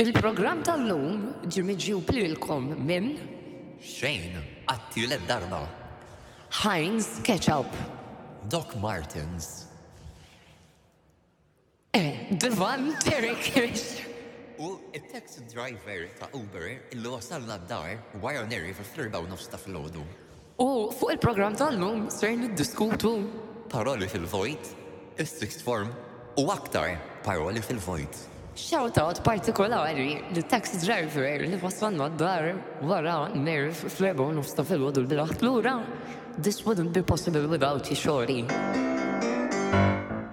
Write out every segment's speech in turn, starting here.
Il-programm tal-lum ġie miġjub lilkom minn. Shane, għat-tielet darba. Heinz Ketchup. Doc Martens. Eh, Divan Terikis. U it-taxi driver ta' Uber illi wasalna d-dar wara neri fil-3 nofs ta' filgħodu. U fuq il-programm tal-lum ser niddiskutu Paroli fil-vojt, is-Sixth Form u aktar Paroli fil-vojt. Shout-out partikolari lit-taxi driver li wassalna d-dar wara nerv fl-erbgħa u nofs ta' filgħodu l-bieraħ lura, this wouldn't be possible without you Xogħli.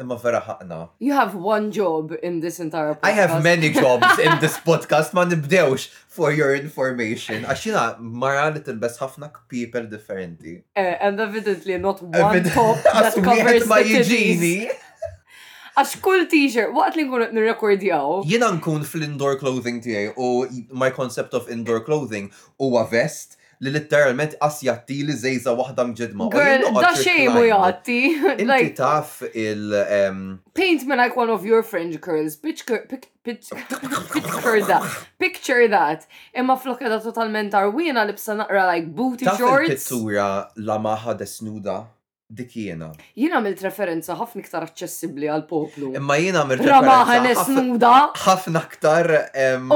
Imma vera ħaqna. You have one job in this entire podcast. I have many jobs in this podcast, ma nibdewx for your information. Għax jina mara li tilbes ħafna people differenti. Eh, and evidently not one top that covers ma jiġini. Għax kull t-shirt, waqt li nkun nirrekordjaw. Jina nkun fl-indoor clothing tiegħi u my concept of indoor clothing huwa vest li litteralment qas jgħattili żejża' waħda mġiddma. U jien noqgħod. Girl, da xejn mhu jgħatti. Inti taf il. Paint me like one of your French girls, picture that, picture that. Imma flok qiegħda totalment għarwiena libsa naqra like booty shorts. Taf il-pittura La Maja Desnuda? dik jiena. Jien għamilt referenza ħafna iktar aċċessibbli għal poplu. Imma jien għamilt Ramaħa nesnuda. Ħafna aktar.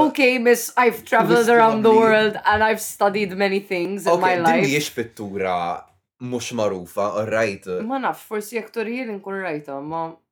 Ok, miss, I've traveled around the world and I've studied many things in my life. Din jiex pittura mhux magħrufa, rajt. Ma nafx, forsi jekk torjien nkun rajta, ma.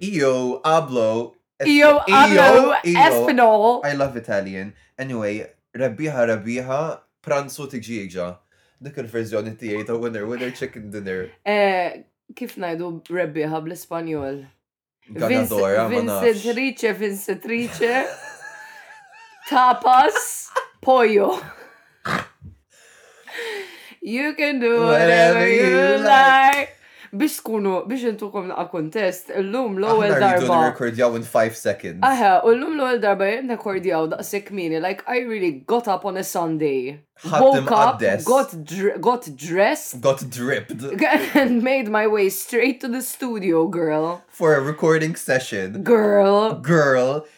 Io ablo. Io ablo espanol. I love Italian. Anyway, rebbieħa rebbieħa, pranzu tiġieġa. Dik il-verżjoni tiegħi ta' winner winner chicken dinner. Eh, kif ngħidu rebbieħa bl-Ispanjol? Ganadora, Vincentrice, Vincentrice. Tapas, pollo. You can do whatever you like. Biex tkunu, biex intukom naqa kontest, l-lum l-ewel darba. Aħna rekordjaw in 5 seconds. Aha, u l-lum l-ewel darba jien rekordjaw daqsek mini, like I really got up on a Sunday. Woke up, got, got dressed. Got dripped. And made my way straight to the studio, girl. For a recording session. Girl. Girl.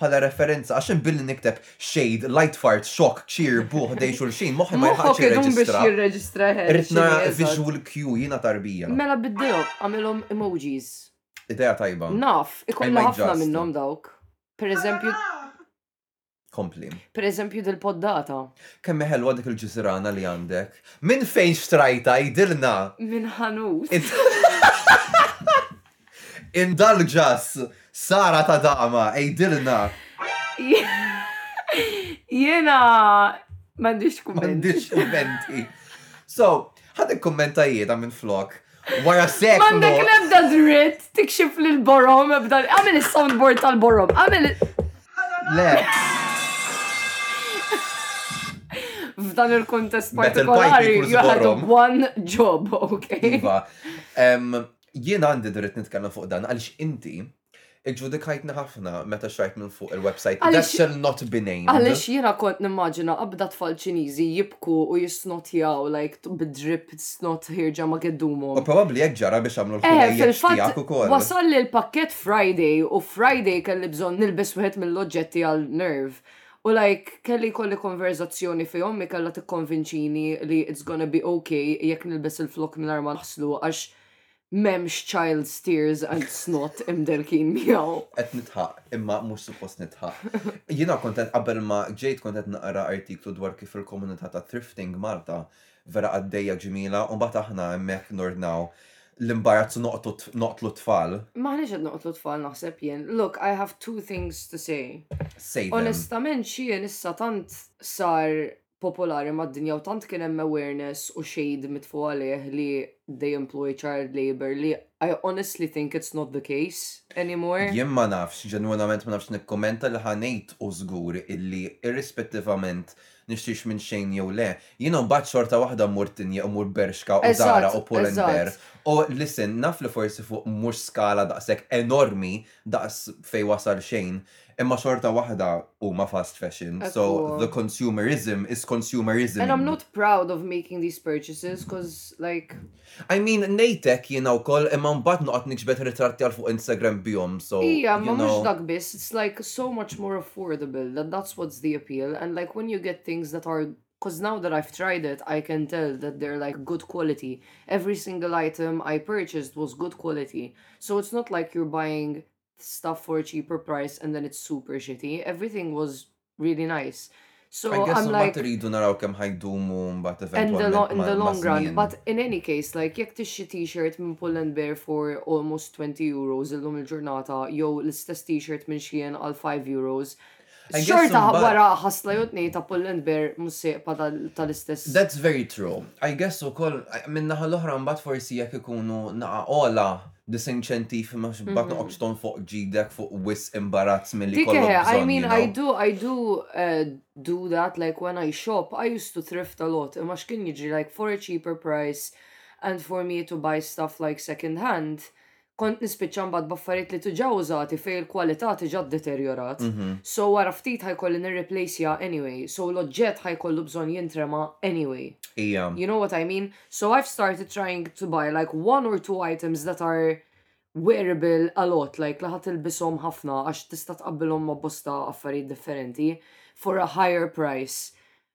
bħala referenza, għax jien billi nikteb shade, light fart, shock, cheer, buh, dej xulxin, moħħi ma jħaqqx Moħħok idum biex jirreġistra. jirreġistra ħel. Irrid x'inhi, nara eżatt. visual cue jiena tarbija. Mela biddilhom, għamilhom emojis. Idea tajba. Naf, I ikollha might ħafna just. minnhom dawk. Per eżempju, Kompli. per eżempju dil-poddata. Kemm ħelwa dik il-ġisrana li għandek. Minn fejn xtrajta jidilna? Minn ħanut. It- Indulgeus, Sara ta' dama, għidilna. Jiena m'għandix kummenti. M'għandix kummenti. So, ħad ikkummenta jiena minn flok. Wara seklu. M'għandek l-ebda dritt tikxif lil borom ebda. Għamil is-soundboard tal-borom. Għamil. Le. F'dan il-kontest partikolari, you had one job, ok? Iva. Jien għandi dritt nitkellem fuq dan għaliex inti iġġudikajtni ħafna meta xrajt minn fuq il-website Għaliex- that shall not be named. Għaliex jiena kont nimmaġina qabda tfal Ċiniżi jibku u jissnotjaw like t- bid-drip snot ħierġa ma U geddumhom. probabbli hekk ġara biex għamlu Eh, l-ħwejjeġ fil-fatt, tiegħek ukoll. wasalli l-pakkett Friday u Friday kelli bżonn nilbes wieħed mill-oġġetti għal nerve. U like kelli jkolli konverżazzjoni fihom hi kellha tikkonvinċini li it's gonna be ok jekk nilbes il-flokk mingħajr ma naħslu għax m'hemmx child's tears and snot imderrkin miegħu. Qed nidħaq, imma mhux suppost nidħaq. Jiena kont qed qabel ma ġejt kont qed naqra artiklu dwar kif il-komunità ta' thrifting Malta Vera qaddejja ġmiela u mbagħad aħna hemmhekk nordnaw l-imbarazz u noqtlu t-tfal. M'aħniex qed noqtlu t-tfal naħseb jien. Look, I have two things to say. Say them. Onestament Shein issa tant sar popolari mad-dinja u tant kien hemm awareness u shade mitfu għalih li they employ child labour li I honestly think it's not the case anymore. Jien ma nafx, ġenwinament ma nafx nikkummenta li ħa ngħid hu żgur illi irrispettivament nixtrix minn xejn jew le, jiena mbagħad xorta waħda mmur Tinje u mmur Bershka u Zara u Pull and Bear. U listen, naf li forsi fuq mhux skala daqshekk enormi daqs fejn wasal xejn, imma xorta waħda huma fast fashion, so the consumerism is consumerisming. And I'm not proud of making these purchases, 'cause like. I mean ngħid hekk jiena wkoll imma mbagħad noqgħod niġbed ritratti għal fuq Instagram bihom so you know. Ija imma mhux dak biss, it's like so much more affordable that that's what's the appeal and like when you get things that are coz now that I've tried it I can tell that they're like good quality, every single item I purchased was good quality so it's not like you're buying stuff for a cheaper price and then it's super shitty. Everything was really nice. So I guess I'm like tridu naraw kemm ħajdumu mbagħad eventualment. In the long run, but in any case, like jekk tixxi t-shirt minn Pull and Bear for almost 20 euros illum il-ġurnata jew l-istess t-shirt minn xien għal 5 euros, Xorta wara ħasla jew tnejn ta' Pull&Bear Bear mussieqba tal-istess. That's very true. I guess ukoll min-naħa l-oħra mbagħad forsi jekk ikunu naqa' ogħla disinċentiv ma mbagħad noqgħodx tonfoq ġidek fuq wis imbarazz milli jkollok bżonn. Dik I mean I do I do eh, do that like when I shop I used to thrift a lot imma x'kien jiġri like for a cheaper price and for me to buy stuff like second hand kont nispiċċa mbagħad b'affarijiet li tiġà użati fejn il-kwalità tiġà ddeterjorat. So wara ftit ħa jkolli nirreplaceha anyway, so l-oġġett ħa jkollu bżonn jintrema anyway. Ija. You know what I mean? So I've started trying to buy like one or two items that are wearable a lot, like li ħa tilbishom ħafna għax tista' tqabbilhom ma' bosta affarijiet differenti for a higher price.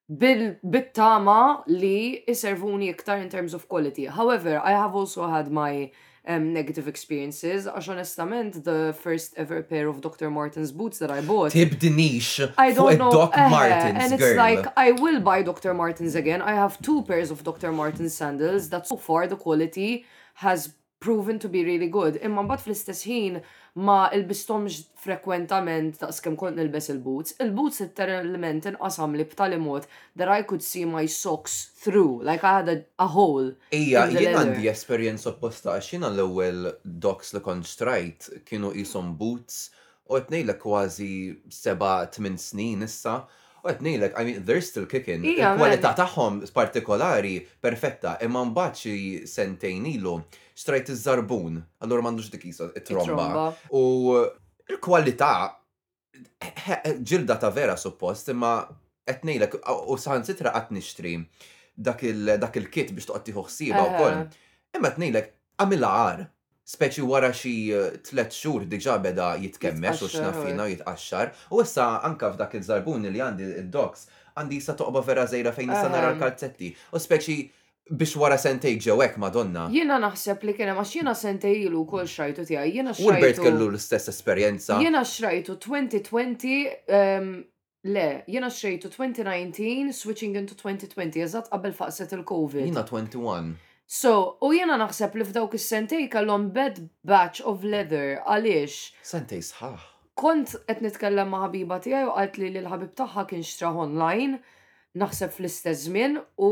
Bil-bittama li iservuni iktar in terms of quality. However, I have also had my um, negative experiences għax onestament the first ever pair of Dr. Martin's boots that I bought Denish. I don't know Doc uh, Martens and it's girl. like I will buy Dr. Martin's again I have two pairs of Dr. Martin's sandals that so far the quality has proven to be really good, imma mbagħad fl-istess ħin ma ilbisthomx frekwentament daqs kemm kont nilbes il-boots. Il-boots litteralment inqasamli b'tali mod that I could see my socks through, like I had a hole Ija, in the jien għandi leather. esperjenza opposta għax jiena l-ewwel Docs li kont xtrajt kienu qishom boots U qed ngħidlek kważi seba' tmien snin issa, u qed ngħidlek, I mean, they're still kicking. Hija, veru. Il-kwalità tagħhom partikolari perfetta, imma mbagħad xi sentejn ilu xtrajt iż-żarbun, allura m'għandux dik qisha it-tromba. It-tromba. U l-kwalità, ġilda ta' vera suppost, imma qed ngħidlek, u saħansitra qatt nixtri dak il-kit biex toqgħod tieħu ħsiebha wkoll. Imma qed ngħidlek, Għamilha agħar, speċi wara xi tliet xhur diġà beda jitkemmex u x-xnaf fina u jitqaxxar. U issa anke f'dak il-żarbun li għandi, id-docs, għandi issa toqba vera żgħira fejn nista' nara l-kalzetti. U speċi biex wara sentejk ġew hekk, Madonna! Jiena naħseb li kien hemm għax jiena sentej ilu wkoll xtrajtu tiegħi. Jiena xtrajtu. U l-bert kellu l-istess esperjenza. Jiena xtrajtu 2020 Le, jiena xtrejtu 2019 switching into 2020 eżatt qabel faqset il-Covid. Jiena 21. So, u jiena naħseb li f'dawk is-sentejn kellhom bad batch of leather għaliex. Sentejn sħaħ. Kont qed nitkellem ma' ħabiba tiegħi u qaltli li l-ħabib tagħha kien xtrah online naħseb fl-istess żmien u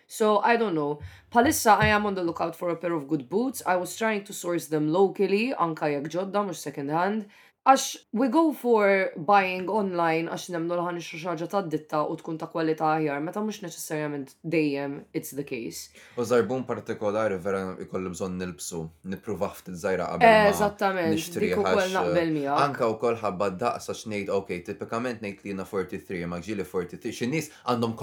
So I don't know. Bħalissa I am on the lookout for a pair of good boots, I was trying to source them locally, anka jekk ġodda mhux second hand, għax we go for buying online għax nemmnu li ħa nixtru xi ħaġa tad-ditta u tkun ta' kwalità aħjar meta mhux neċessarjament dejjem it's the case. U żarbun partikolari vera jkolli bżonn nilbsu, nippruvah ftit żgħira qabel ma Eżattament, nixtrih dik ukoll għax naqbel miegħek. anka wkoll ħabba d-daqs għax ngħid ok, tipikament ngħid li jiena 43 imma ġieli 42, xi nies għandhom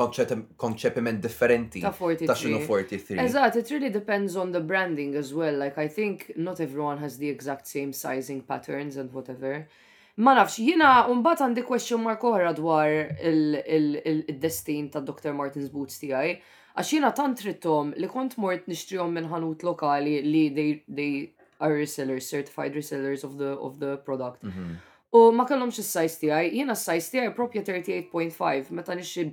konċepiment differenti ta' xinu 43. Eżat, it really depends on the branding as well, like I think not everyone has the exact same sizing patterns and whatever. Ma nafx, jina unbat għandi question mark oħra dwar il-destin ta' Dr. Martin's Boots tijaj, għax jina tant rittom li kont mort nixtrijom minn ħanut lokali li they are resellers, certified resellers of the, of the product. Mhm. U ma kellhomx is-sajz tiegħi, jiena s-sajz tiegħi proprja 38.5, meta nixxi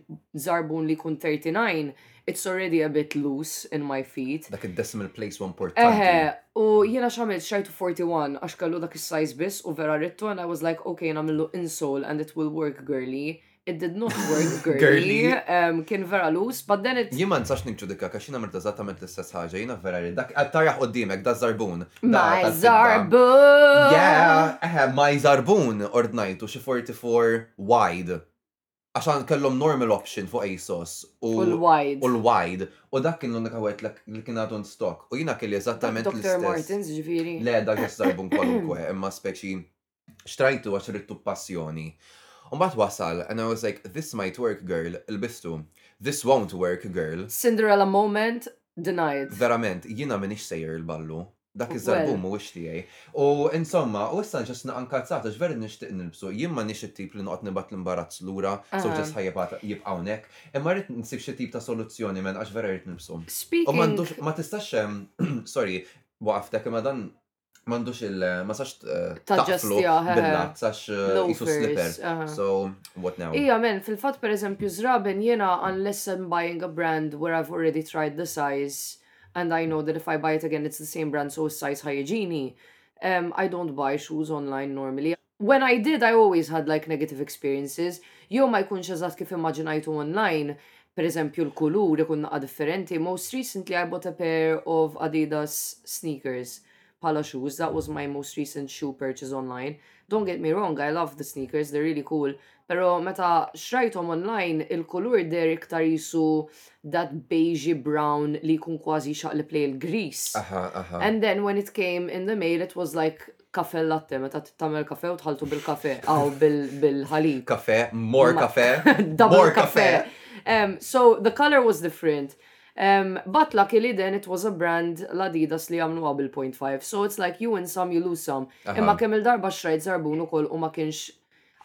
żarbun li jkun 39, it's already a bit loose in my feet. Dak id-decimal place u importanti. Eħe, u jiena x'għamilt xajtu 41 għax kellu dak is-sajz biss u vera rittu and I was like okay nagħmillu insole and it will work girlie, It did not work, girly. Um, kien vera lus, but then it... Jien ma nistax nikġudika, għax jiena mirta eżattament l-istess ħaġa, jiena vera li dak taraħ qoddimek, da zarbun. My zarbun! Yeah, eh, my zarbun ordnajtu xi 44 wide. Għaxan kellhom normal option fuq ASOS u l-wide. U l-wide. U dak kien l-unika wet li kien għadun stock. U jiena kelli eżattament l-istess. Dr. Martins ġviri. Le, da ġess zarbun kwalunkwe, imma speċi Xtrajtu għax ridtu b'passjoni. Mbagħad wasal and I was like, this might work girl, lbistu. This won't work girl. Cinderella moment denied. Verament, jiena m'iniex sejjer il-ballu. Dak iż-żarbun mhuwiex tiegħi. U insomma, u issa ġust naqa' nkazzat għax vera nixtieq nilbsu. Jien m'għandniex it-tip li noqgħod nibgħat l-imbarazz lura, so ġust ħa jibqa' hawnhekk. Imma rrid nsib xi tip ta' soluzzjoni man għax vera rrid nilbsu. U m'għandux, ma tistax, sorry, waqaftek imma dan Mandux il ma sax taqflu bil-lat, sax jisu slippers. So, what now? Ija men, fil-fat per eżempju zraben jena unless I'm buying a brand where I've already tried the size and I know that if I buy it again it's the same brand so size ħajġini, um, I don't buy shoes online normally. When I did, I always had like negative experiences, jew ma jkunx eżatt kif immaġinajtu online, per eżempju l-kulur ikun naqqa differenti, most recently I bought a pair of Adidas sneakers bħala shoes, that was my most recent shoe purchase online, don't get me wrong I love the sneakers, they're really cool, pero meta xrajthom online il-kulur deher iktar qisu that beigey brown li jkun kważi jxaqleb lejn il-grease, and then when it came in the mail it was like Caffè latte, meta tagħmel kafe u tħaltu bil-kafe, aw bil-ħalib. Kafe, more kafe. Double kafe. So, the color was different. Um, but luckily then it was a brand l-Adidas li għamlu bil-0.5. So it's like you win some, you lose some. Imma kemm il-darba xrajt zarbun u koll u ma kienx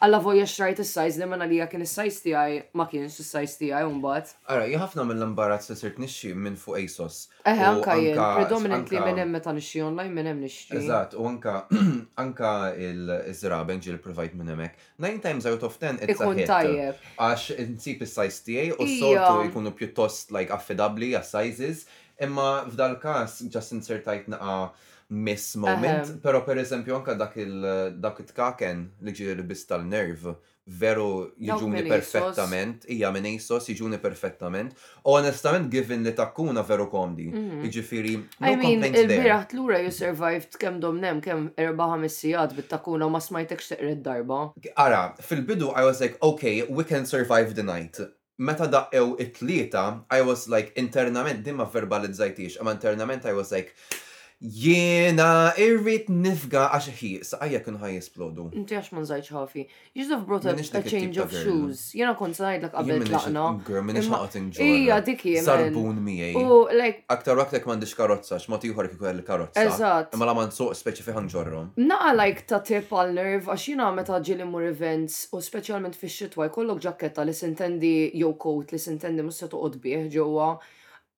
Allavolja xtrajt is-size li minn għalija kien is-size tiegħi, ma kienx is-size tiegħi u mbagħad. Ara, jien ħafna mill-imbarazz li sirt nixtri minn fuq ASOS. Eħe, anke jien. Predominantly minn hemm meta nixtri online, minn hemm nixtri. Eżatt, u anke anke l-żraben ġieli ppruvajt minn hemmhekk. Nine times out of ten it's a hit. Ikun tajjeb. Għax insib is-size tiegħi u s-soltu jkunu pjuttost like affidabbli għas-sizes. Imma f'dal-każ just insirtajt naqa' miss moment, pero per eżempju anka dak il-dak it-tkaken li ġi ribis tal-nerv, veru jiġuni perfettament, ija minn ASOS jiġuni perfettament, u onestament given li takkuna veru komdi, mhm. iġifiri, no complaints there. Il-biraħ l-ura you survived kem domnem, kem erba ħamis sijad bit-takkuna ma smajtek xteqred darba. Ara, fil-bidu I was like, okay, we can survive the night. Meta daqqew it-tlieta, I was like, internament, din ma verbalizzajthiex, imma internament I was like, Jiena irrid nifga għax ħi, saqajja kienu ħa jisplodu. Inti għax ma nżajtx ħafi. You'd have brought a, Minix a dik it-tip change ta' of girl. shoes. Jiena kont se ngħidlek Jien qabel minix tlaqna. girl, minix imma- ħaqgħod inġorr. Ija, dik hi, man. Sarbun miegħi. U like, Aktar u aktar jekk m'għandix karozza, għax mod ieħor kieku kelli karozza. Eżatt. Imma la ma nsuqx, speċi fih ħa nġorrhom. Naqgħa like ta' tip għal nerve għax jiena meta ġieli mmur events, u speċjalment fix-xitwa jkollok ġakketta li sintendi jew coat li sintendi mhux se toqgħod bih ġewwa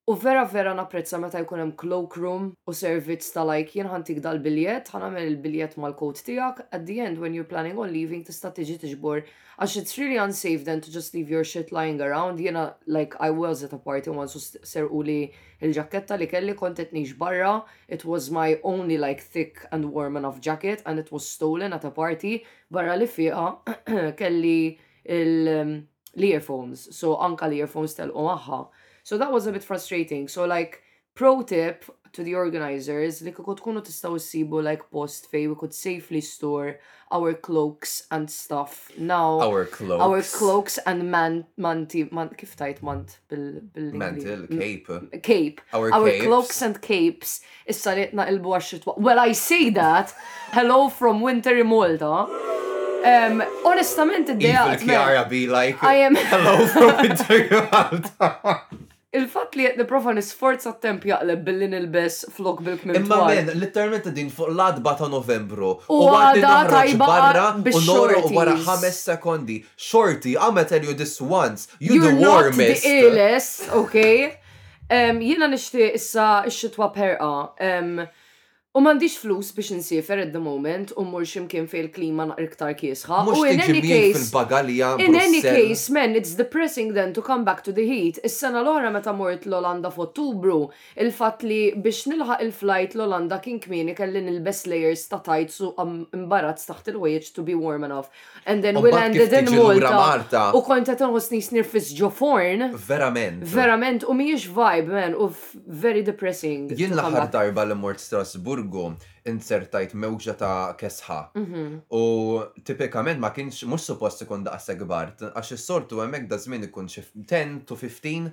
u vera vera napprezza meta jkun hemm cloak room u servizz ta' like jien ħa ntik dal-biljett ħa nagħmel il-biljett mal-coat tiegħek at the end when you're planning on leaving tista' tiġi tiġbor għax it's really unsafe then to just leave your shit lying around jiena like I was at a party once u serquli l-ġakketta li kelli kont qed ngħix barra it was my only like thick and warm enough jacket and it was stolen at a party Barra li fieqa kelli l-earphones, so anka l-earphones telqu magħha. So that was a bit frustrating. So like pro tip to the organizers li kieku tkunu tistgħu issibu like post fej we could safely store our cloaks and stuff now. Our cloaks. Our cloaks and man, manti, man, kif tajt mant? bil-mantle, cape. Cape. Our, Our cloaks and capes. Issa li naqilbu għax-xitwa. Well, I see that. Hello from winter in Malta. Um, onestament, id-dea. Kiara be like, I am. Hello from winter in Malta. Il-fat li jett niprofa nisforza t-temp jaqleb billi nilbes flok bil-kmim. Imma men, literalment din fuq l-adba ta' novembru. U għadda tajba barra u nora u wara ħames sekondi. Xorti, I'm a tell you this once, you the warmest. You're not the illest, okay? Jiena nixtieq issa x-xitwa b'ħerqa. U m'għandix flus biex insiefer at the moment u mmur x'imkien fejn il-klima naqra iktar kiesħa. Mhux tiġi fil-bagalja. In any case, man, it's depressing then to come back to the heat. Is-sena l-oħra meta mort l-Olanda f'Ottubru, il-fatt li biex nilħaq il-flight l-Olanda kien kmieni kelli nilbes layers ta' tights u imbarazz taħt il-ħwejjeġ to be warm enough. And then we landed in Malta. U konta tonħosni snirfis ġo forn. Verament. Verament, u miex vibe, man, u very depressing. Jien l-ħar darba li mort Strasburgu, insertajt mewġa ta' kesħa. Mhm. U tipikament ma kienx mhux suppost ikun daqs egbart, għax is-soltu hemmhekk da żmien ikun xi 10 to 15.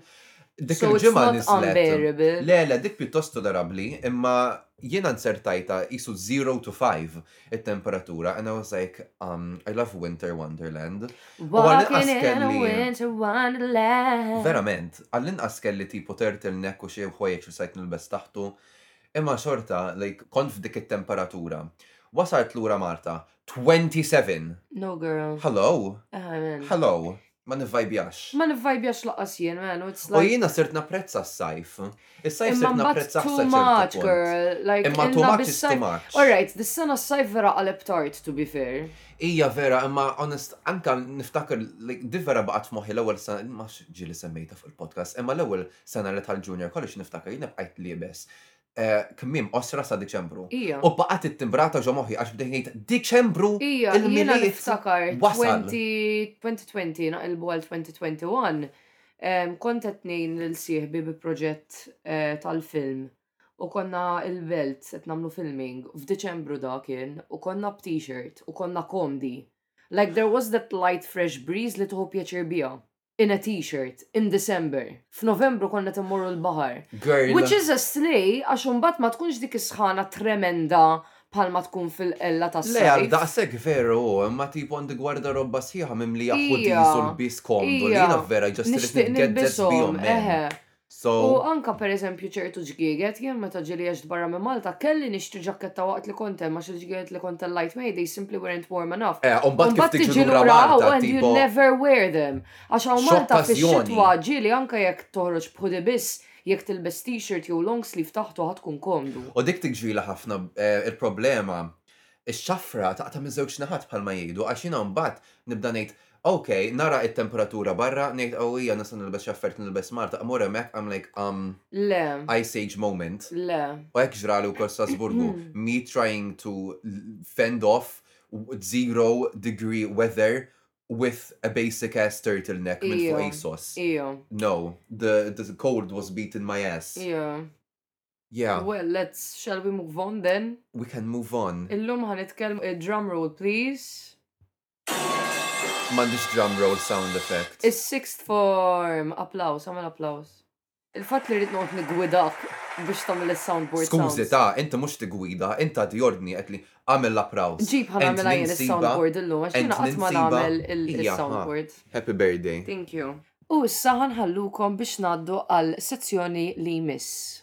Dik il-ġimgħa nislet. Le, le, dik pjuttost tolerabli, imma jiena nsertajta isu 0 to 5. it-temperatura and I was like, um, I love winter wonderland. Walking in a winter wonderland. Verament, għall-inqas kelli tipu turtleneck u xie ħwejġ li sajt nilbes taħtu. Imma xorta, like, kont f'dik it-temperatura. Wasalt lura Malta, 27! No girl. Hello? Hello? ma nivvajbjax. Ma nivvajbjax lanqas jien, menu, it's like. U jiena sirt napprezza s-sajf. Is-sajf sirt napprezza sa ċertu punt. Imma mbagħad too much, girl. Like, imma too much is too much. All right, dis-sena s-sajf vera qaleb tard, to be fair. Hija vera, imma honest, anke niftakar, like, di vera baqgħet f'moħħi l-ewwel sena, ma nafx ġieli semmejtha fuq il-podcast, imma l-ewwel sena li dħalt junior college niftakar jiena bqajt liebes eh, kmiem qosra sa Diċembru. Ija. U baqgħet ittimbrata ġo moħħi għax bdejt ngħid Diċembru Ija, jiena il-milied niftakar wasal. 20 2020 naqilbu għal 2021 em, kont qed ngħin lil sieħbi bi proġett eh, tal-film u konna il-belt qed nagħmlu filming f'Diċembru da kien u konna b't-shirt u konna komdi. Like there was that light fresh breeze li tuħu pjaċir biha. in a t-shirt in December. F'Novembru konna qed immorru l-baħar. Girl. Which is a slay għax imbagħad ma tkunx dik is-sħana tremenda bħalma tkun fil-qella Le, għal tas-sajf. daqshekk veru hu, imma tipo għandi gwardarobba sħiħa mimlija Hija, hoodies u lbies komdu li hija. jiena vera just irrid Nixtieq nitgezzez bihom, nilbishom, man. eħe. U anke pereżempju ċertu ġgieget, jien meta ġieli għext barra minn Malta, kelli nixtri ġakketta waqt li kont hemm għax il-ġgieget li kont tellajt miegħi they simply weren't warm enough. Eh, u mbagħad kif tiġi lura hawn and you never wear them. Għax hawn Malta fix-xitwa ġieli anke jekk toħroġ b'hoodie biss, jekk tilbes t-shirt jew long sleeve taħtu ħa tkun komdu. U dik tiġrila ħafna, il-problema, ix-xafra taqta' miż-żewġ naħat bħalma jgħidu għax jiena mbagħad nibda ngħid Ok, nara it-temperatura barra, ngħid qawwija nista' nilbes x'affarijiet nilbes Malta, immur hemmhekk I'm like umm Le. Ice Age moment. Le. U hekk ġrali wkoll Strasburgu, me trying to fend off zero degree weather with a basic ass turtleneck minn fuq ASOS. Ija. No, the the cold was beating my ass. Ija. Yeah. Well, let's, shall we move on then? We can move on. Illum ħa nitkellmu, drum roll please. M'għandix drum roll sound effect. Is-sixth form! Applaws, agħmel applaws. Il-fatt li rrid noqgħod niggwidak biex tagħmel is-sound board sounds. Skużi, ta, inti mhux tiggwida, inti tagħti ordni, qed li, agħmel l-applaws. Ġib ħa nagħmilha jien is-sound board illum għax jiena qatt ma nagħmel is-sound board. Happy birthday. Thank you. U issa ħa nħallukom biex ngħaddu għal sezzjoni li jmiss.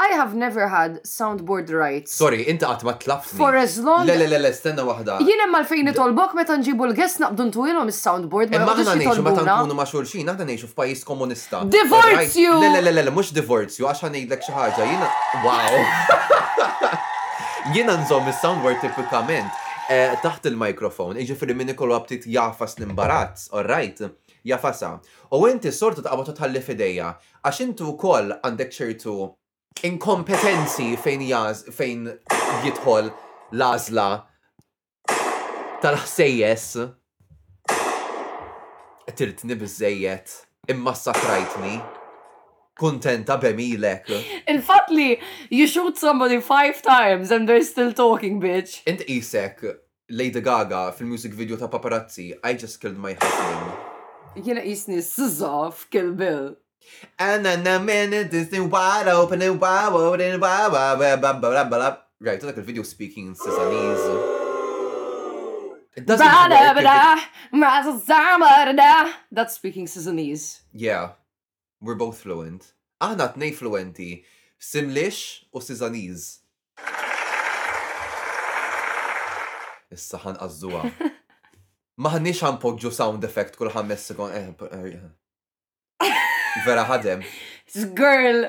I have never had soundboard rights. Sorry, inti qatt ma tlabtni. For as long. Le, le, le, le, stenna waħda. Jien hemm għalfejn nitolbok meta nġibu l-guests naqbdu ntuhilhom is-soundboard ma joqogħdux jitolbuna. Imma aħna ngħixu meta nkunu ma' xulxin, aħna ngħixu f'pajjiż komunista. Divorzju! Le, le, le, le, mhux divorzju għax ħa ngħidlek xi ħaġa, jiena wow. Jiena nżomm is-soundboard tipikament taħt il-microphone, jiġifieri min ikollu aptit jagħfas l-imbarazz, all right? Jafasa, U inti s-soltu taqbad u tħalli f'idejja, għax inti wkoll għandek ċertu inkompetenzi fejn fejn jidħol l-għażla tal-ħsejjes. Qtiltni biżżejjed, immassakrajtni. Kuntenta b'għemilek. Il-fatt li you shoot somebody five times and they're still talking, bitch. Int qisek Lady Gaga fil-music video ta' Paparazzi, I Just Killed My Husband. Jiena qisni s-sizza f'Kill Bill. Rajtu dak il-video speaking in Sizzaniż. That's speaking Sizzaniż. Yeah. We're both fluent. Aħna t-tnejn fluwenti f'Simlish u Sizaniż. Issa ħa nqażżuha. M'aħniex ħa npoġġu sound effect kull ħames sekond. Eh, eh, eh. Vera ħadem. Girl,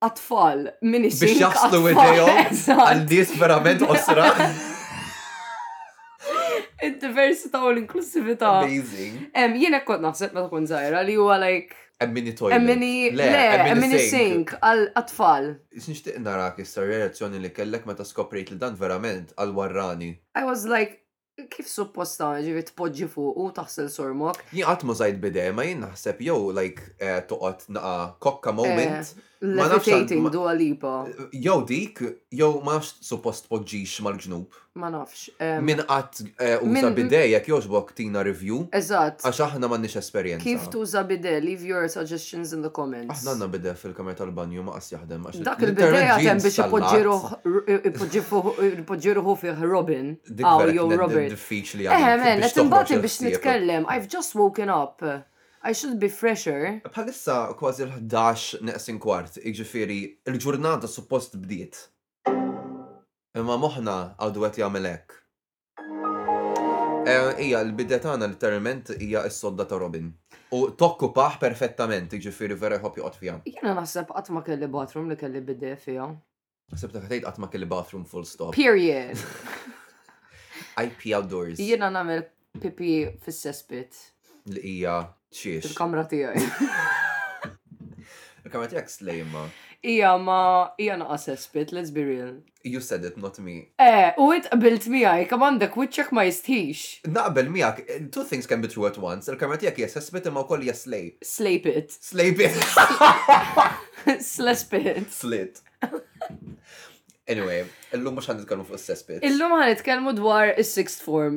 għat-tfal minn ix Biex jaħslu idejhom għal nies verament osra. Id-diversità u l-inklusività. Amazing. Jien hekk kont naħseb meta kont żgħira li huwa like Emmini toilet. Emmini, le, emmini sink għal-atfall. Nishtiq narak issa reazzjoni li kellek meta skoprejt li dan verament għal-warrani. I was like, Kif suppost tagħmel ġifi tpoġġi fuq u taħsel sormok? Jien qatt ma żajt bide, ma jien naħseb jew like eh, toqgħod naqa kokka moment. Eh, ma nafx Levitating Dua Lipa. Jew dik, jew ma nafx suppost tpoġġix mal-ġnub. Ma nafx. eh, Min qatt eh, uża Min- bide jekk jogħġbok tina review. Eżatt. Għax aħna m'għandniex esperjenza. Kif tuża bide? Leave your suggestions in the comments. Aħna għandna bide fil-kamra tal-banju ma qas jaħdem. għax Dak l-internet il-bidea ġie hemm biex ipoġġi installat. ruħ- ipoġġi fuq- ipoġġi ruħu fih Robin. Aw, jew Robert. Eħe, men, qed inbati biex nitkellem. I've just woken up. I should be fresher. Bħalissa kważi l-ħdax neqsin kwart, jiġifieri l-ġurnata suppost bdiet. Imma moħħna għadu qed jagħmel hekk. Hija, l-bidja tagħna litteralment hija s-sodda ta' Robin. U tokkupah perfettament, jiġifieri vera jħobb joqgħod fiha. Jiena naħseb qatt ma kelli bathroom li kelli bidet fiha. Sib ta' tgħid qatt ma kelli bathroom full stop. Period. IP outdoors. Jiena nagħmel pipi fis-sespit. Li hija xiex. Il-kamra tiegħi. Il-kamra tiegħek slej imma. Ija ma ija naqas sespit, let's be real. You said it, not me. Eh, u int qbilt miegħi kemm għandek wiċċek ma jistħix. Naqbel miegħek, two things can be true at once. Il-kamra tiegħek hija sespit imma wkoll hija slej. Slejpit. Slejpit. Slespit. Slit. Anyway, illum mux għan nitkellmu fuq s-sess pits. Illum għan nitkellmu dwar is-sixth form.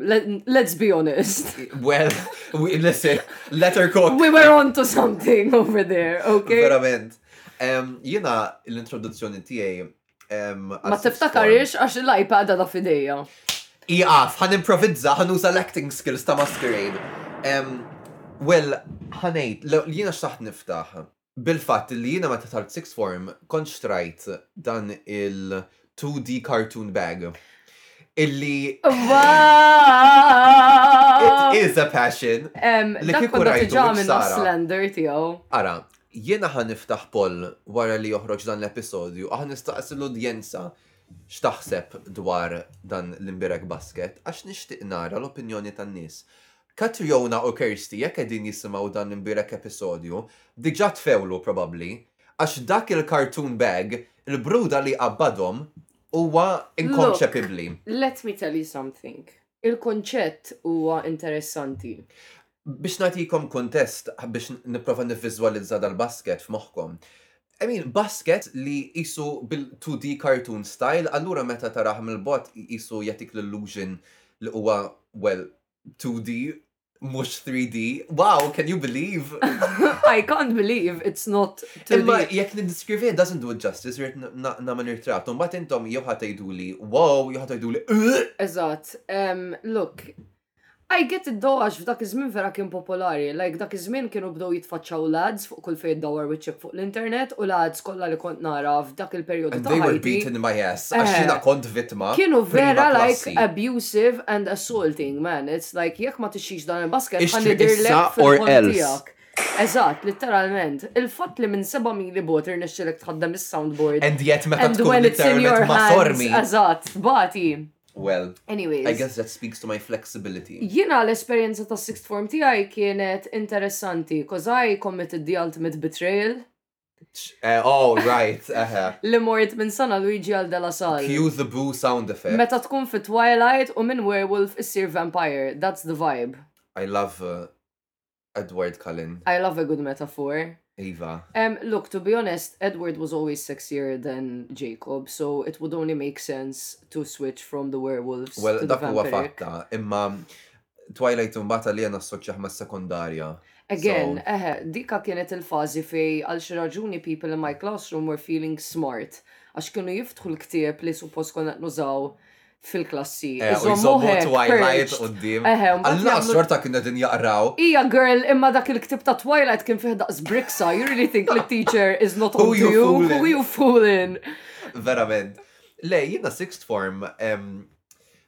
Let's be honest. Well, we, listen, let her cook. We were on to something over there, okay? Verament. Um, jena l-introduzzjoni tijaj. Um, Ma tiftakarix għax l-iPad għada fideja. Iqaf, għan improvizza, għan uża l-acting skills ta' masquerade. Um, well, ħanejt, jena xtaħt niftaħ. bil-fatt li jiena meta dħalt sixth form kont xtrajt dan il 2D cartoon bag illi It is a passion. Li kieku rajtu slender tiegħu. Ara, jiena ħan niftaħ poll wara li joħroġ dan l-episodju, aħ nistaqsi l-udjenza x'taħseb dwar dan l-imbirek basket għax nixtieq nara l-opinjoni tan-nies. Catriona u Kirsty jekk qegħdin jisimgħu dan l-imbierek episodju, diġa tfewlu probabbli, għax dak il-cartoon bag, il-bruda li jqabbadhom huwa inkonċepibbli. Look, let me tell you something. Il-kunċett huwa interessanti. Biex nagħtikom kuntest biex nipprova nivviżwalizza dal-basket f'moħħkom. I mean, basket li qisu bil-2D cartoon style, allura meta tarah mill-bogħod qisu jagħtik l-illusion li huwa, well, 2D mux 3D. Wow, can you believe? I can't believe it's not 3D. Imma jek niddiskrivi it doesn't do it justice, rrit namen irtrat. Un bat intom jew ħatajdu li wow, jew ħatajdu li Eżat, look, I get it though għax f'dak iż-żmien vera kien popolari, like dak iż-żmien kienu bdew jitfaċċaw lads fuq kull fejn dawar wiċċek fuq l-internet u l-ads kollha li kont nara f'dak il-perjodu ta' ħajti. And they were beaten by ass, għax jiena kont vittma. Kienu vera like abusive and assaulting, man, it's like jekk ma tixtrix dan il-basket ħa nidhirlek fil-ħolm tiegħek. Eżatt, litteralment. Il-fatt li minn 7,000 bot irnexxilek tħaddem is-soundboard. And yet meta tkun literalment ma' sormi. Eżatt, bati. Well, Anyways. I guess that speaks to my flexibility. Jina l-esperienza ta' sixth form tijaj kienet interessanti, cause I committed the ultimate betrayal. Uh, oh, right. Uh -huh. li mort minn sana Luigi għal della sal. Cue the boo sound effect. Meta tkun fi Twilight u minn werewolf issir vampire. That's the vibe. I love uh, Edward Cullen. I love a good metaphor. Iva. Um, look, to be honest, Edward was always sexier than Jacob, so it would only make sense to switch from the werewolves well, to the vampiric. Well, dak huwa fatta, imma Twilight imbagħad li jena assoċjaħ ma' sekondarja. Again, so... eħe, dika kienet il-fazi fej għal xi raġuni people in my classroom were feeling smart, għax kienu jiftħu l-ktieb li suppost konna nużaw fil-klassi. Eh, Iżommu Twilight u d-dim. Alla sorta kien din jaqraw. Ija girl, imma dak il-ktib ta' Twilight kien fih daqs briksa. You really think the teacher is not on to you? Who you fooling? Verament. Le, jina sixth form,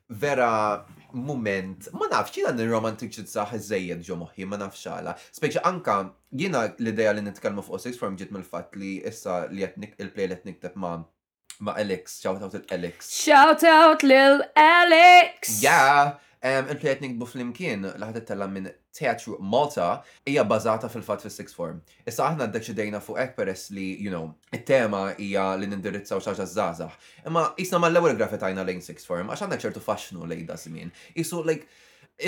vera moment, ma nafx, jina nir-romantiċizzaħ iż-żejjed ġo moħi, ma nafx għala. Speċi anka, jina l-ideja li nitkellmu fuq sixth form ġiet mill-fat li issa li il-play li nikteb ma' ma' Alex, shout out lil Alex. Shout out lil Alex! Yeah! Um, Il-plejat nikbu fl-imkien li ħad tella minn Teatru Malta hija bażata fil-fatt fis-sixth form. Issa aħna ddeċidejna fuq hekk peress li, you know, it-tema hija li nindirizzaw xi ħaġa żgħażagħ. Imma qisna mal-ewwel gravitajna lejn sixth form għax għandna ċertu faxxnu lejn da żmien. Isu like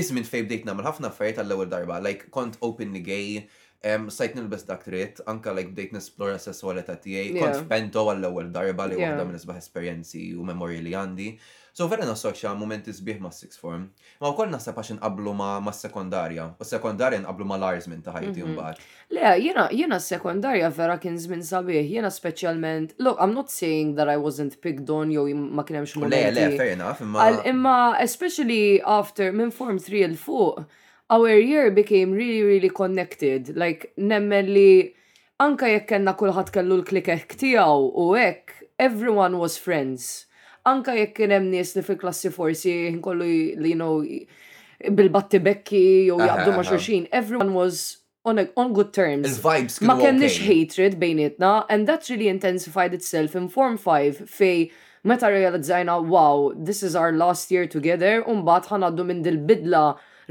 iż-żmien fejn bdejt nagħmel ħafna affarijiet għall-ewwel darba, like kont openly gay, Stajt nilbes dak tritt, anka like bdejt nesplora s-sessualità tiegħi, kont f'pento għall-ewwel darba li waħda minn isbaħ esperjenzi u memorji li għandi. So vera nassoċja mumenti sbieħ mas-sixth form. Imma wkoll naħseb għax inqabblu mas-sekondarja, u s-sekondarja nqabblu mal-agħar żmien ta' ħajti mbagħad. Le, jiena jiena s-sekondarja vera kien żmien sabiħ, jiena speċjalment, look, I'm not saying that I wasn't picked on jew ma kien hemmx mumenti. Le, le, fair enough, imma. Imma especially after minn form three 'l fuq, our year became really really connected, like nemmen li anke jekk kellna kulħadd kellu l-klikekk tiegħu u hekk, everyone was friends. Anke jekk kien hemm nies li fil-klassi forsi l-ħin kollu you know bil-battibekki jew jaqbdu ma' xulxin, everyone was on, a, on good terms. Il-vibes kienu Ma kenniex okay. hatred bejnietna and that really intensified itself in Form 5 fej meta realizzajna wow, this is our last year together u mbagħad ħa ngħaddu minn dil-bidla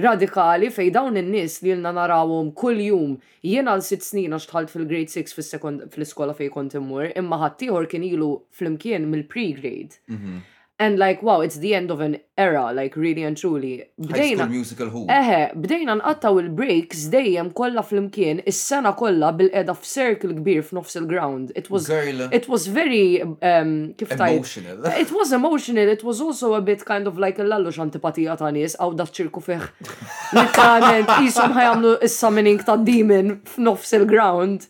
radikali fej dawn in-nies li ilna narawhom kuljum jien għal sitt snin għax dħalt fil-grade six fis-sekond fl-iskola fejn kont immur imma ħaddieħor kien ilu flimkien mill-pre-grade. And like wow, it's the end of an era, like really and truly. Bdejna. Eħe, bdejna nqattaw il-breaks dejjem kollha flimkien is-sena kollha bil-qeda f'circle kbir f'nofs il-ground. It was it was very um, kif emotional. It was emotional, it was also a bit kind of like l-allu x'antipatija ta' nies għaw dak ċirku fih. Literalment qishom ħajamlu is-summoning ta' demon f'nofs il-ground.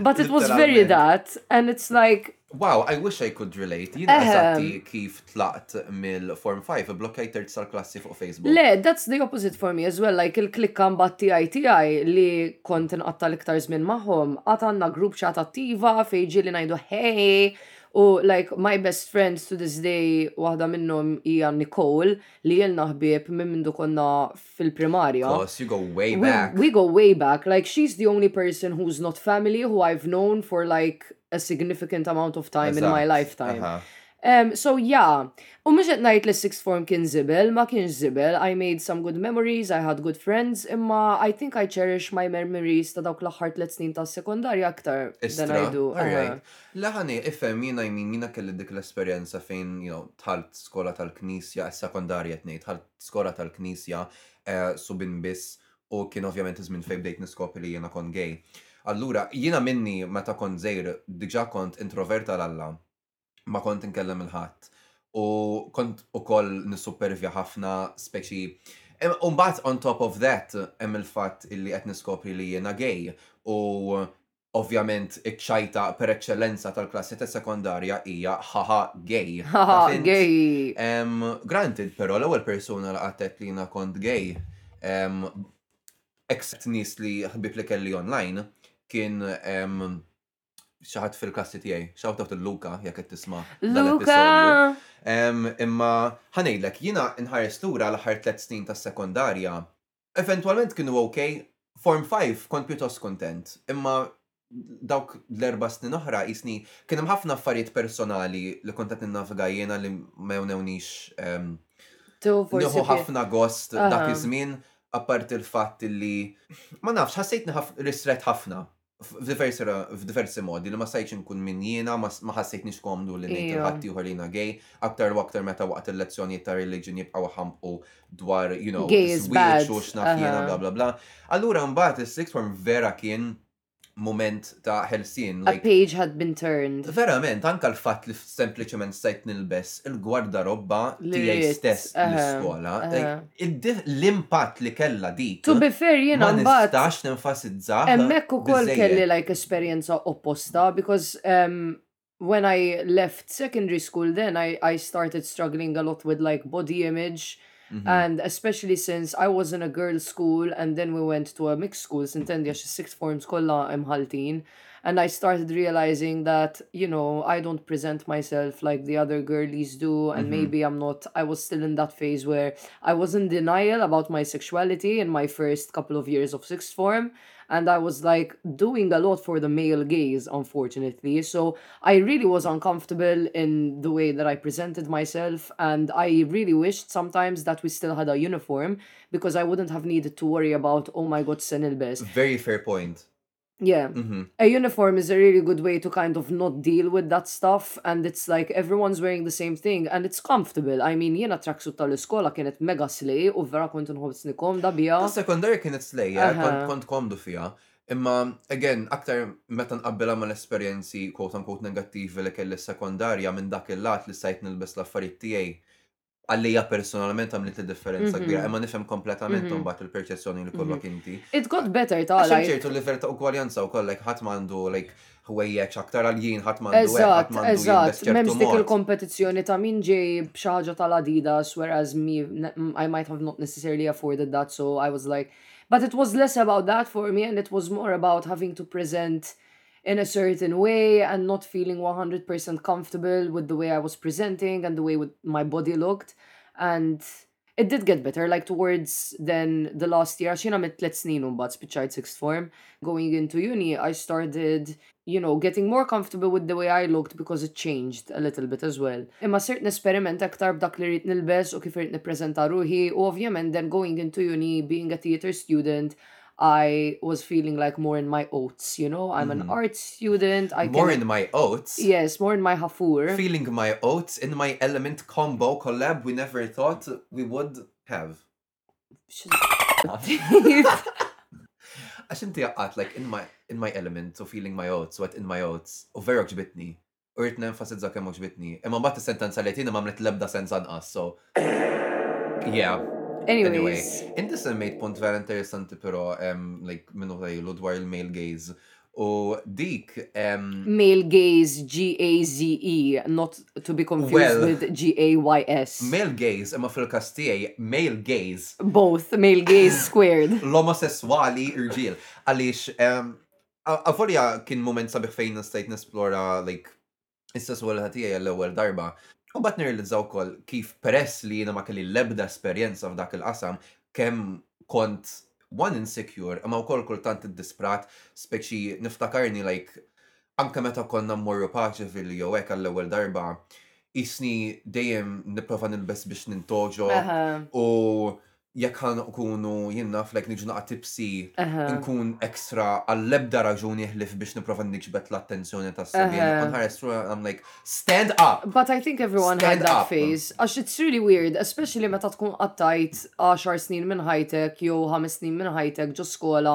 But it was very that and it's like Wow, I wish I could relate. Jina eżatti kif tlaqt mill-Form 5, blokkaj terz tal-klassi fuq Facebook. Le, that's the opposite for me as well, like il-klikka mbatt tijaj tijaj li kont nqatta l-iktar zmin maħom, għat għanna group chat attiva fejġi li najdu hey, u like my best friends to this day, wahda minnom hija Nicole, li jilna ħbib minn mindu konna fil-primarja. Course, you go way back. We, we go way back. Like she's the only person who's not family who I've known for like a significant amount of time Eżatt. in my lifetime. Aha. Um, so yeah, u mhux qed ngħid li sixth form kien zibel, ma kienx zibel. I made some good memories, I had good friends, imma I think I cherish my memories ta' dawk l-aħħar tliet snin ta' sekondarja aktar than I do. Uh, Laħani, ifhem jiena jmin jiena kelli dik l-esperjenza fejn, you know, tħalt skola tal-knisja, sekondarja tnejn, tħalt skora tal-knisja, subien biss, u kien ovvjament iż-żmien fejn bdejt niskopri li jiena kont gay. Allura, jiena minni meta kont żgħir diġà kont introvert għal Alla, ma kont inkellem lil ħadd, u kont ukoll nissuppervja ħafna, speċi. U mbagħad on top of that hemm il-fatt illi qed niskopri li jiena gay u Ovvjament iċ-ċajta per eċċellenza tal-klassi ta' sekondarja hija ħaħa gay. Ħaħa gay. Granted però l-ewwel persuna li qatet li jiena kont gay except nies li ħbib li kelli online kien xaħat fil-klassi tiegħi, xaħat out il-Luka, jek qed tisma. Luka! Imma ħanejdlek, jina nħares lura l-ħar tliet snin tas sekondarja eventwalment kienu ok, Form Five kont pjuttost kuntent, imma dawk l-erba' snin oħra qisni kien hemm ħafna affarijiet personali li kont qed ninnavga jiena li ma jewnewniex nieħu ħafna gost dak iż-żmien apparti l-fatt li ma nafx ħassejtni ristret ħafna f'diversi modi li ma stajtx inkun min jiena, ma ħassejtnix komdu li ngħid lil ħaddieħor li jiena gay, aktar u aktar meta waqt il-lezzjonijiet ta' reliġjon jibqgħu jħampqu dwar, you know, żwieġ u x'naf jiena bla bla bla. Allura mbagħad is-sixth form vera kien mument ta' ħelsien. A page had been turned. Verament, anke l-fatt li sempliċement stajt nilbes il-gwardarobba tiegħi stess l-iskola. L-impatt li kellha dik. To be fair, jiena ma nistax nenfasizza. Hemmhekk ukoll kelli like esperjenza opposta because um, when I left secondary school then I, I started struggling a lot with like body image Mm-hmm. And especially since I was in a girls' school and then we went to a mixed school, Sintendia, sixth forms kolla imħaltin. And I started realizing that, you know, I don't present myself like the other girlies do. And mm-hmm. maybe I'm not, I was still in that phase where I was in denial about my sexuality in my first couple of years of sixth form and I was like doing a lot for the male gaze, unfortunately. So I really was uncomfortable in the way that I presented myself, and I really wished sometimes that we still had a uniform because I wouldn't have needed to worry about, oh my god, Senilbes. Very fair point. Yeah. Mm-hmm. A uniform is a really good way to kind of not deal with that stuff. and it's like everyone's wearing the same thing and it's comfortable, I mean jiena tracksuit tal-iskola kienet mega slay u vera kont nħobbsni komda biha. Tas-sekondarja kienet slay, kont komdu fiha. Imma again, aktar meta nqabbilha mal-esperjenzi quote unquote negattivi li kelli s-sekondarja minn dak il-lat li stajt nilbes l-affarijiet tiegħi għallija personalment għamlet il-differenza mhm. kbira, imma nifhem kompletament mhm. mbagħad il-perċezzjoni li kollok mhm. inti. It got better ta' għalaj. ċertu livell ta' ugwaljanza u kollek ħadd m'għandu like ħwejjeġ aktar għal jien ħadd m'għandu ħadd m'għandu Eżatt, m'hemmx dik il-kompetizzjoni ta' min ġej b'xi ħaġa tal-Adidas whereas me I might have not necessarily afforded that so I was like but it was less about that for me and it was more about having to present in a certain way and not feeling 100% comfortable with the way I was presenting and the way with my body looked. And it did get better, like towards then the last year, xina mit tlet snin but bat spiċajt sixth form, going into uni, I started, you know, getting more comfortable with the way I looked because it changed a little bit as well. Imma sirt nesperiment aktar b'dak li rrit nilbes u kif rrit nipprezenta ruħi, u ovvjament then going into uni, being a theater student, I was feeling like more in my oats, you know? I'm mm. an mm-hmm. art student. I more can... in my oats? Yes, more in my hafur. Feeling my oats in my element combo collab we never thought we would have. I shouldn't inti jaqqat, like, in my, in my element, or feeling my oats, what in my oats, u vera ġbitni. u rrid nenfasizza kemm għoġbitni. Imma mbagħad is-sentenza li tieni m'għamlet l-ebda sens anqas, so. Yeah. Anyway, inti semmejt punt vera interessanti però like minnu tajlu dwar il-male gaze. U dik. Male gaze, G-A-Z-E, not to be confused with G-A-Y-S. Male gaze, imma fil-kas tiegħi, male gaze. Both, male gaze squared. L-omosessuali irġiel. Għaliex Avolja kien mument sabiħ fejn stajt nesplora like is-sesswalità tiegħi għall-ewwel darba. U mbagħad nirrealizza wkoll kif peress li jiena ma kelli l-ebda esperjenza f'dak il-qasam kemm kont one insecure imma wkoll kultant iddisprat speċi niftakarni like anke meta konna mmorru paċevil jew hekk għall-ewwel darba qisni dejjem nipprova nilbes biex nintgħoġob u jekk ħa nkunu jien naf like niġu naqa' tipsi nkun ekstra għall-ebda raġuni ħlif biex nipprova niġbed l-attenzjoni tas-sebien. Kon ħares through and I'm like, stand up! But I think everyone had Stand that up. phase. Għax it's really weird, especially meta tkun qattajt 10 snin minn ħajtek jew 5 snin minn ħajtek ġo skola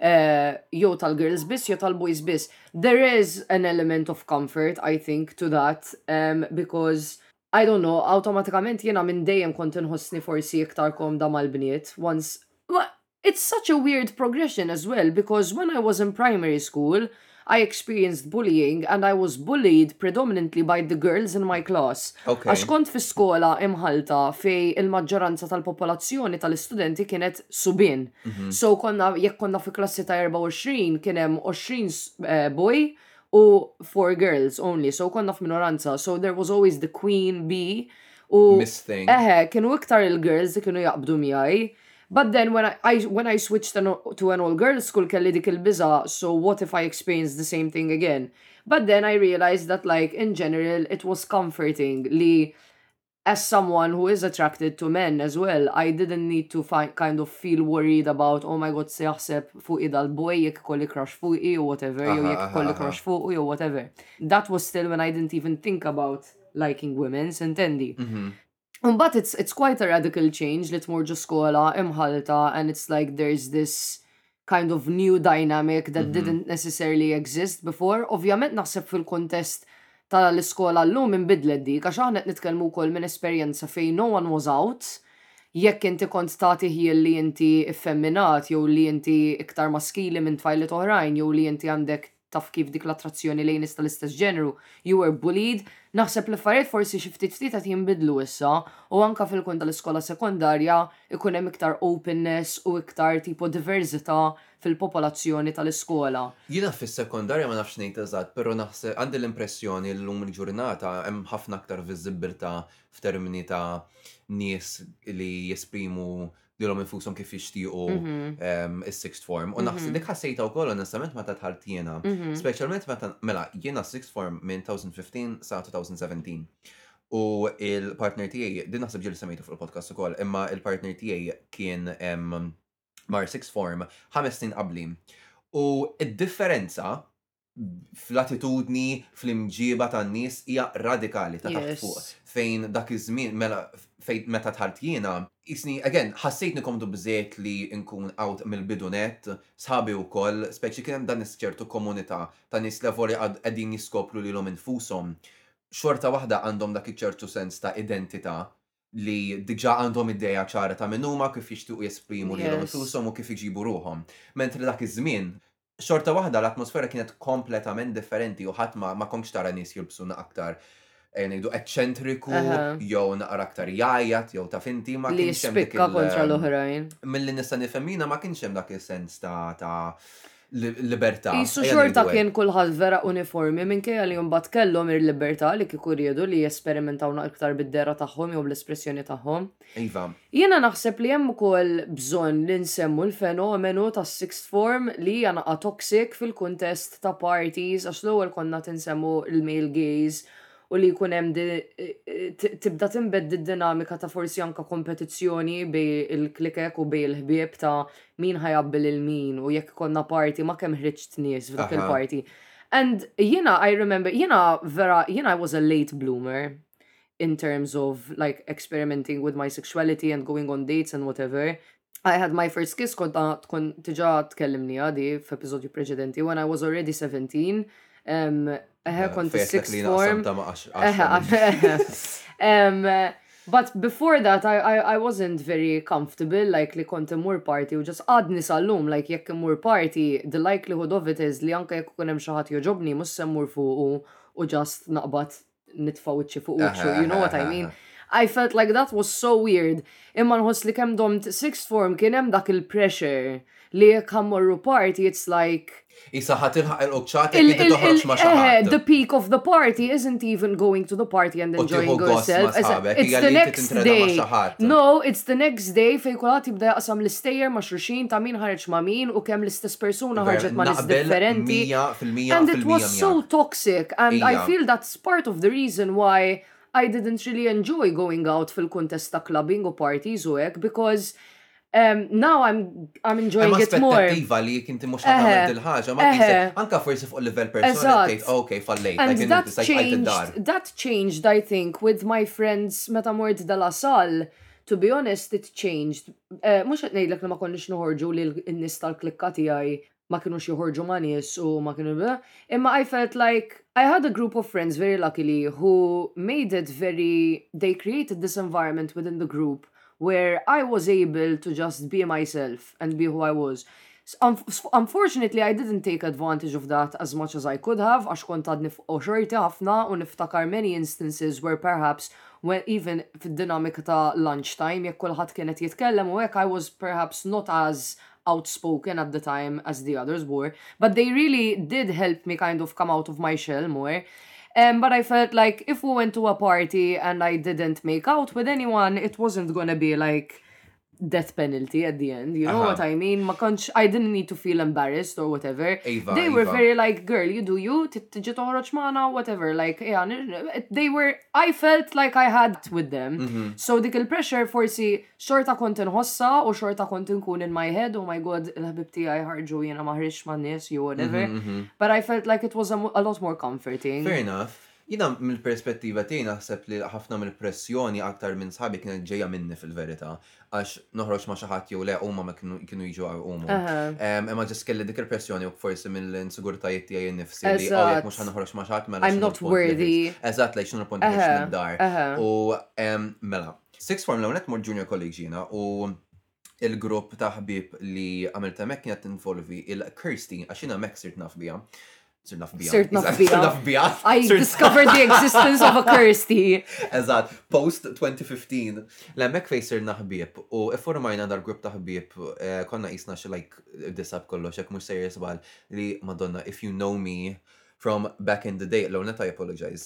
eh, jew tal-girls biss jew tal-boys biss. There is an element of comfort, I think, to that, em, because I don't know, awtomatikament jiena minn dejjem kont inħossni forsi iktar komda mal-bniet, once, ma it's such a weird progression as well because when I was in primary school I experienced bullying and I was bullied predominantly by the girls in my class għax kont fi skola imħallta fej il-maġġoranza tal-popolazzjoni tal-istudenti kienet subien. So konna jekk konna fi klassi ta' 24 kien hemm 20 boy u for girls only, so konna f'minoranza, so there was always the queen bee u Miss thing. eħe, kienu iktar il-girls li kienu jaqbdu miegħi. But then when I, I when I switched an, to an all girls school kelli dik il-biża, so what if I experience the same thing again? But then I realized that like in general it was comforting li As someone who is attracted to men as well I didn't need to kind of feel worried about oh my god se jaħseb fuqi dal boy jekk ikolli crush fuqi jew whatever jew jekk ikolli crush fuqu jew whatever. That was still when I didn't even think about liking women, sintendi. Imbagħad it's it's quite a radical change li tmur ġo skola imħallta and it's like there's this kind of new dynamic that didn't necessarily exist before. Ovvjament naħseb fil-kuntest tal-iskola llum inbidlet dik għax aħna qed nitkellmu wkoll minn esperjenza fejn no one was out. Jekk inti kont tagħti ħjiel li inti ffemminat jew li inti iktar maskili minn tfajliet oħrajn jew li inti għandek taf kif dik l-attrazzjoni lejn nies tal-istess ġeneru, you were bullied, naħseb li affarijiet forsi xi ftit ftit qed jinbidlu issa u anke fil-kwant tal-iskola sekondarja jkun hemm iktar openness u iktar tipo diverżità fil-popolazzjoni tal-iskola. Jiena fis-sekondarja ma nafx ngħid eżatt, però naħseb, għandi l-impressjoni li llum il-ġurnata hemm ħafna aktar viżibbiltà f'termini ta' nies li jesprimu lilhom infushom kif jixtiequ mhm. is-sixth form. U naħseb mhm. dik ħassejta wkoll onestament meta tħalt jiena. Mhm. Speċjalment meta mela jiena sixth form minn 2015 sa 2017. U il-partner tiegħi, din naħseb ġieli semmejtu fuq il-podcast ukoll, imma il-partner tiegħi kien mar sixth form ħames snin qabli. U id-differenza fl-attitudni, fl-imġieba tan-nies hija radikali ta' taħt fuq. Fejn dak iż-żmien mela fejn meta tħalt jiena, qisni again ħassejtni komdu biżejjed li nkun out mill-bidu nett, sħabi wkoll, speċi kien hemm dan iċ-ċertu komunità ta' nies li avolja għad qegħdin jiskopru lilhom infushom, xorta waħda għandhom dak iċ-ċertu sens ta' identità li diġa għandhom ideja ċara ta' min huma kif jixtiequ jesprimu lilhom infushom u kif iġibu ruħhom. Mentri dak iż-żmien, xorta waħda l-atmosfera kienet kompletament differenti u ħadd ma kontx tara nies jilbsu naqra aktar ejja ngħidu eċċentriku jew naqra aktar jgħajjat jew taf inti ma kienx hemm dik il-. Li jispikka kontra l-oħrajn. Milli nista' nifhem jiena ma kienx hemm dak is-sens ta' libertà. Isu xorta kien kulħadd vera uniformi minkejja li mbagħad kellhom il-libertà li kieku riedu li jesperimentaw iktar bid-dehra tagħhom jew bl-espressjoni tagħhom. Iva. Jiena naħseb li hemm ukoll bżonn li nsemmu l-fenomenu tas-sixth form li hija naqa' toxic fil-kuntest ta' parties għax l-ewwel konna qed insemmu l-male gaze u li jkun hemm tibda tinbed d-dinamika ta' forsi anke kompetizzjoni bejn il-klikek u bejn il-ħbieb ta' min ħa jgħabbi lil min u jekk ikollna party ma' kemm ħriġt nies f'dak il-party. And jiena I remember, jiena vera, jiena I was a late bloomer in terms of like experimenting with my sexuality and going on dates and whatever, I had my first kiss kont tkun tiġa tkellimni għadi f'episodju preċedenti when I was already 17 eħe kont sixth form But before that, I, I, I wasn't very comfortable, like li kont imur party u ġas għadni sal-lum, like jekk imur party, the likelihood of it is li anka jekk kunem xaħat joġobni, mus semmur fuqu u ġast naqbat nitfa' wiċċi fuq wiċċu, you know what I mean? I felt like that was so weird. Imma nħoss li kemm domt sixth form kien hemm dak il-pressure li jekk ħammorru party it's like Isa ħat ilħaq il-qċat inti toħroġ ma' xi eh, The peak of the party isn't even going to the party and enjoying yourself. It's the next day. No, it's the next day fej kulħadd jibda jaqsam l-istejjer ma' xruxin ta' min ħareġ ma' min u kemm l-istess persuna ħarġet ma' nies differenti. And it was so toxic. toxic and I feel that's part of the reason why I didn't really enjoy going out fil-kuntest ta' clubbing u parties u hekk because now I'm I'm enjoying it more. Hemm aspettattiva li jekk inti mhux ħa tagħmel dil-ħaġa ma tqisek anke forsi fuq livell personali tgħid ok fallejt like inhu tista' tqajt id-dar. That changed I think with my friends meta mort De La Salle to be honest it changed. Mhux qed ngħidlek li ma konniex noħorġu lil in-nies tal-klikka tiegħi ma kinux joħorġu ma' nies u ma kienu imma I felt like I had a group of friends very luckily who made it very they created this environment within the group where I was able to just be myself and be who I was. Unfortunately I didn't take advantage of that as much as I could have għax kont għadni fuq xorti ħafna u niftakar many instances where perhaps when even fid-dinamika ta' lunch time jekk kulħadd kien qed jitkellem u hekk I was perhaps not as outspoken at the time as the others were, but they really did help me kind of come out of my shell more. Um, but I felt like if we went to a party and I didn't make out with anyone, it wasn't gonna be like death penalty at the end. You know uh -huh. what I mean? Ma konċ, I didn't need to feel embarrassed or whatever. Eva, they were Eva. very like, girl, you do you, tiġi toħroġ maħna, whatever. Like, yeah, they were, I felt like I had with them. Mm -hmm. So dik il-pressure forsi Xorta kont inħossha u xorta kont inkun in my head, oh my God, il-ħbieb tiegħi ħarġu u jiena ma ħriġtx man-nies jew whatever. But I felt like it was a a lot more comforting. Fair enough. Jiena mill-perspettiva tiegħi naħseb li ħafna mill-pressjoni aktar minn sħabi kienet ġejja minni fil-verità għax noħroġ ma' xi ħadd jew le huma ma kienu kienu jiġu għaw iqumu. Imma just kelli dik il-pressjoni u forsi mill-insigurtajiet tiegħi innifsi li oh jekk mhux ħa noħroġ ma' xi ħadd mela x'inhu l-punt li ħriġt. I'm not worthy. Eżatt, like x'inhu l-punt li ħriġt minn dar. U mela, Sixth form l-ewwel nett mort Junior College jiena u l-grupp ta' ħbieb li għamilt hemmhekk kienet tinvolvi il-Kirsty għax jiena hemmhekk sirt naf biha. Sir naf bija. Sir naf bija. Sir naf bija. I discovered the existence of a Kirsty. Eżat, post 2015. L-emmek fej sir naħbib u formajna dar grupp taħbib eh, konna jisna xi like disab kollox, jek mux sejr jisbal li madonna, if you know me, From back in the day, l-ewwel nett I apologise.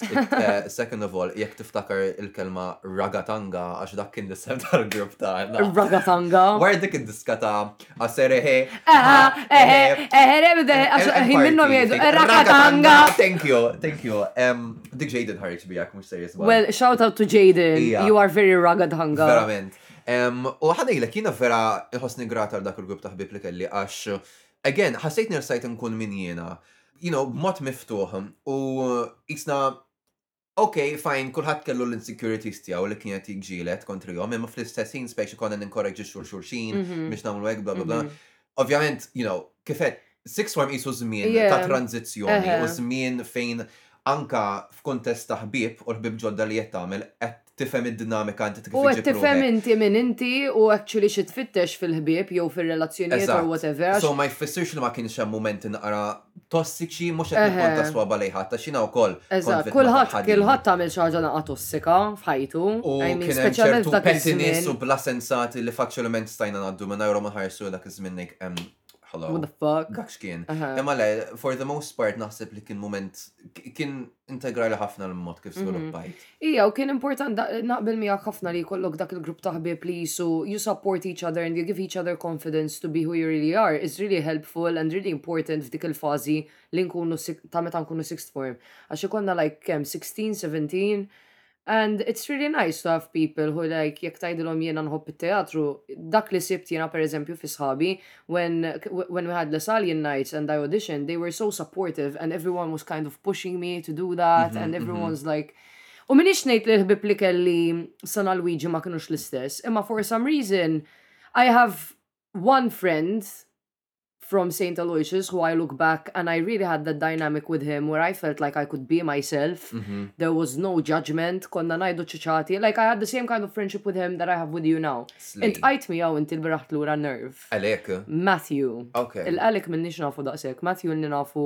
Second of all, jekk tiftakar il-kelma ragatanga għax dak kien l-isem tal-grupp tagħna. Ragatanga. Wara dik id-diska ta' aserehe. Eħe, eħe, eħe, eħe, eħe, minnhom jgħidu ragatanga. Thank you, thank you. Dik Jaden ħarġ bijak mhux serjus. Well, shout out to Jaden. You are very ragatanga. Verament. U ħanejlek jiena vera nħossni grata dak il-grupp ta' ħbib li kelli għax again ħassejt nersajt nkun min jiena. you know, b'mod miftuħ u jisna Ok, fajn, kullħat kellu l-insecurities tiegħu li kien qed jiġġielet kontrihom, imma fl-istess ħin spejx ikonna ninkoreġġi xul xulxin mhm. biex nagħmlu hekk bla bla bla. Mhm. Ovvjament, you know, kifet six form isu żmien ta' tranzizzjoni u żmien fejn anka f'kuntest ta' ħbieb u ħbieb ġodda li qed tagħmel qed tifhem id-dinamika inti kif iġib ruħek. U qed tifhem inti min inti u actually xi tfittex fil-ħbieb jew fir-relazzjonijiet or whatever. Eżatt. So ma jfissirx li ma kienx hemm mumenti naqra tossiċi, mhux qed nippunta s-swaba' lejn ħadd għax jiena wkoll kont vittma ta' ħadid. Eżatt, kulħadd, kulħadd għamel xi ħaġa naqra tossika f'ħajtu. U kien hemm ċertu petty nies u bla sensati li faċilment stajna ngħaddu mingħajrhom u nħarsu li dak iż-żmien ngħid ehm hello. What the fuck. Dak x'kien. Imma le, for the most part naħseb li kien mument, kien integrali ħafna l-mod kif mhm. sviluppajt. Ija, u kien important naqbel miegħek ħafna li jkollok dak il-grupp ta' ħbieb li jisu you support each other and you give each other confidence to be who you really are is really helpful and really important f'dik il-fażi li nkunu ta' meta nkunu sixth form. Għax ikonna like kemm 16, 17, And it's really nice to have people who like jekk tgħidilhom jiena nħobb it-teatru, dak li sibt jiena per eżempju fi sħabi when when we had Les Alien Nights and I auditioned they were so supportive and everyone was kind of pushing me to do that and everyone's like U minix ngħid li l-ħbib li kelli San Alwigi ma kinux l-istess, imma for some reason I have one friend from Saint Aloysius who I look back and I really had that dynamic with him where I felt like I could be myself. Mm -hmm. There was no judgment, konna najdu ċiċati. Like I had the same kind of friendship with him that I have with you now. Int għajt mi għaw inti l-biraħt l-ura nerve. Alek? Matthew. Okay. Il-għalek minnix nafu daqsek. Matthew li nafu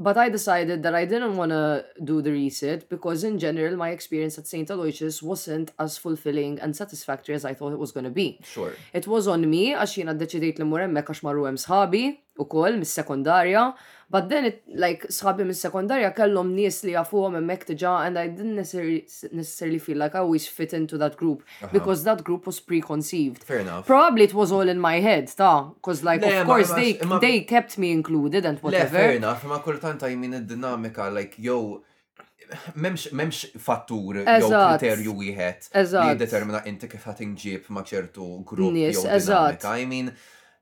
But I decided that I didn't wanna do the resit because in general my experience at Saint Aloysius wasn't as fulfilling and satisfactory as I thought it was gonna be. Sure. It was on me għax jiena ddeċidejt li mmur hemmhekk għax marru hemm sħabi ukoll mis-sekondarja but then it like sħabi mis-sekondarja kellhom nies li jafuhom hemmhekk diġà and I didn't necessarily feel like I always fit into that group. because that group was preconceived. Fair enough. Probably it was all in my head, ta' because like of course they, they kept me included and whatever. Le, fair enough, ma kultant I mean id-dinamika like jow memx, memx fattur jew kriterju wieħed li determina inti kif ħatinġib ma ċertu grupp jew dinamika. I mean,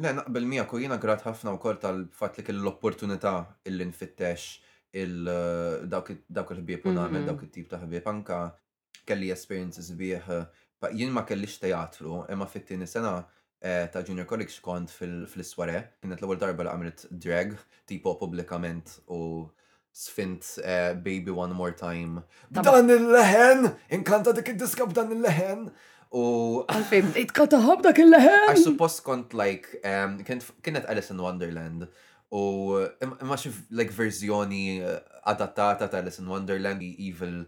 Le, naqbel miegħek u jiena grat ħafna wkoll tal-fatt li kelli l-opportunità illi nfittex dawk il-ħbieb u nagħmel mhm. dawk it-tip ta' ħbieb. Anka kelli experiences bih, jien ma kellix teatru, imma fit-tieni sena eh, ta' junior college kont fil-isware, kienet l-ewwel darba li għamilt drag, tipo pubblikament u sfint Baby One More Time. B'dan il-leħen, inkanta dik id-diska b'dan il-leħen. U. Għalfejn, itkataħab dak il-leħen. Għax suppost kont like, kienet Alice in Wonderland. U imma xif like verżjoni eh, adattata ta' Alice in Wonderland, Evil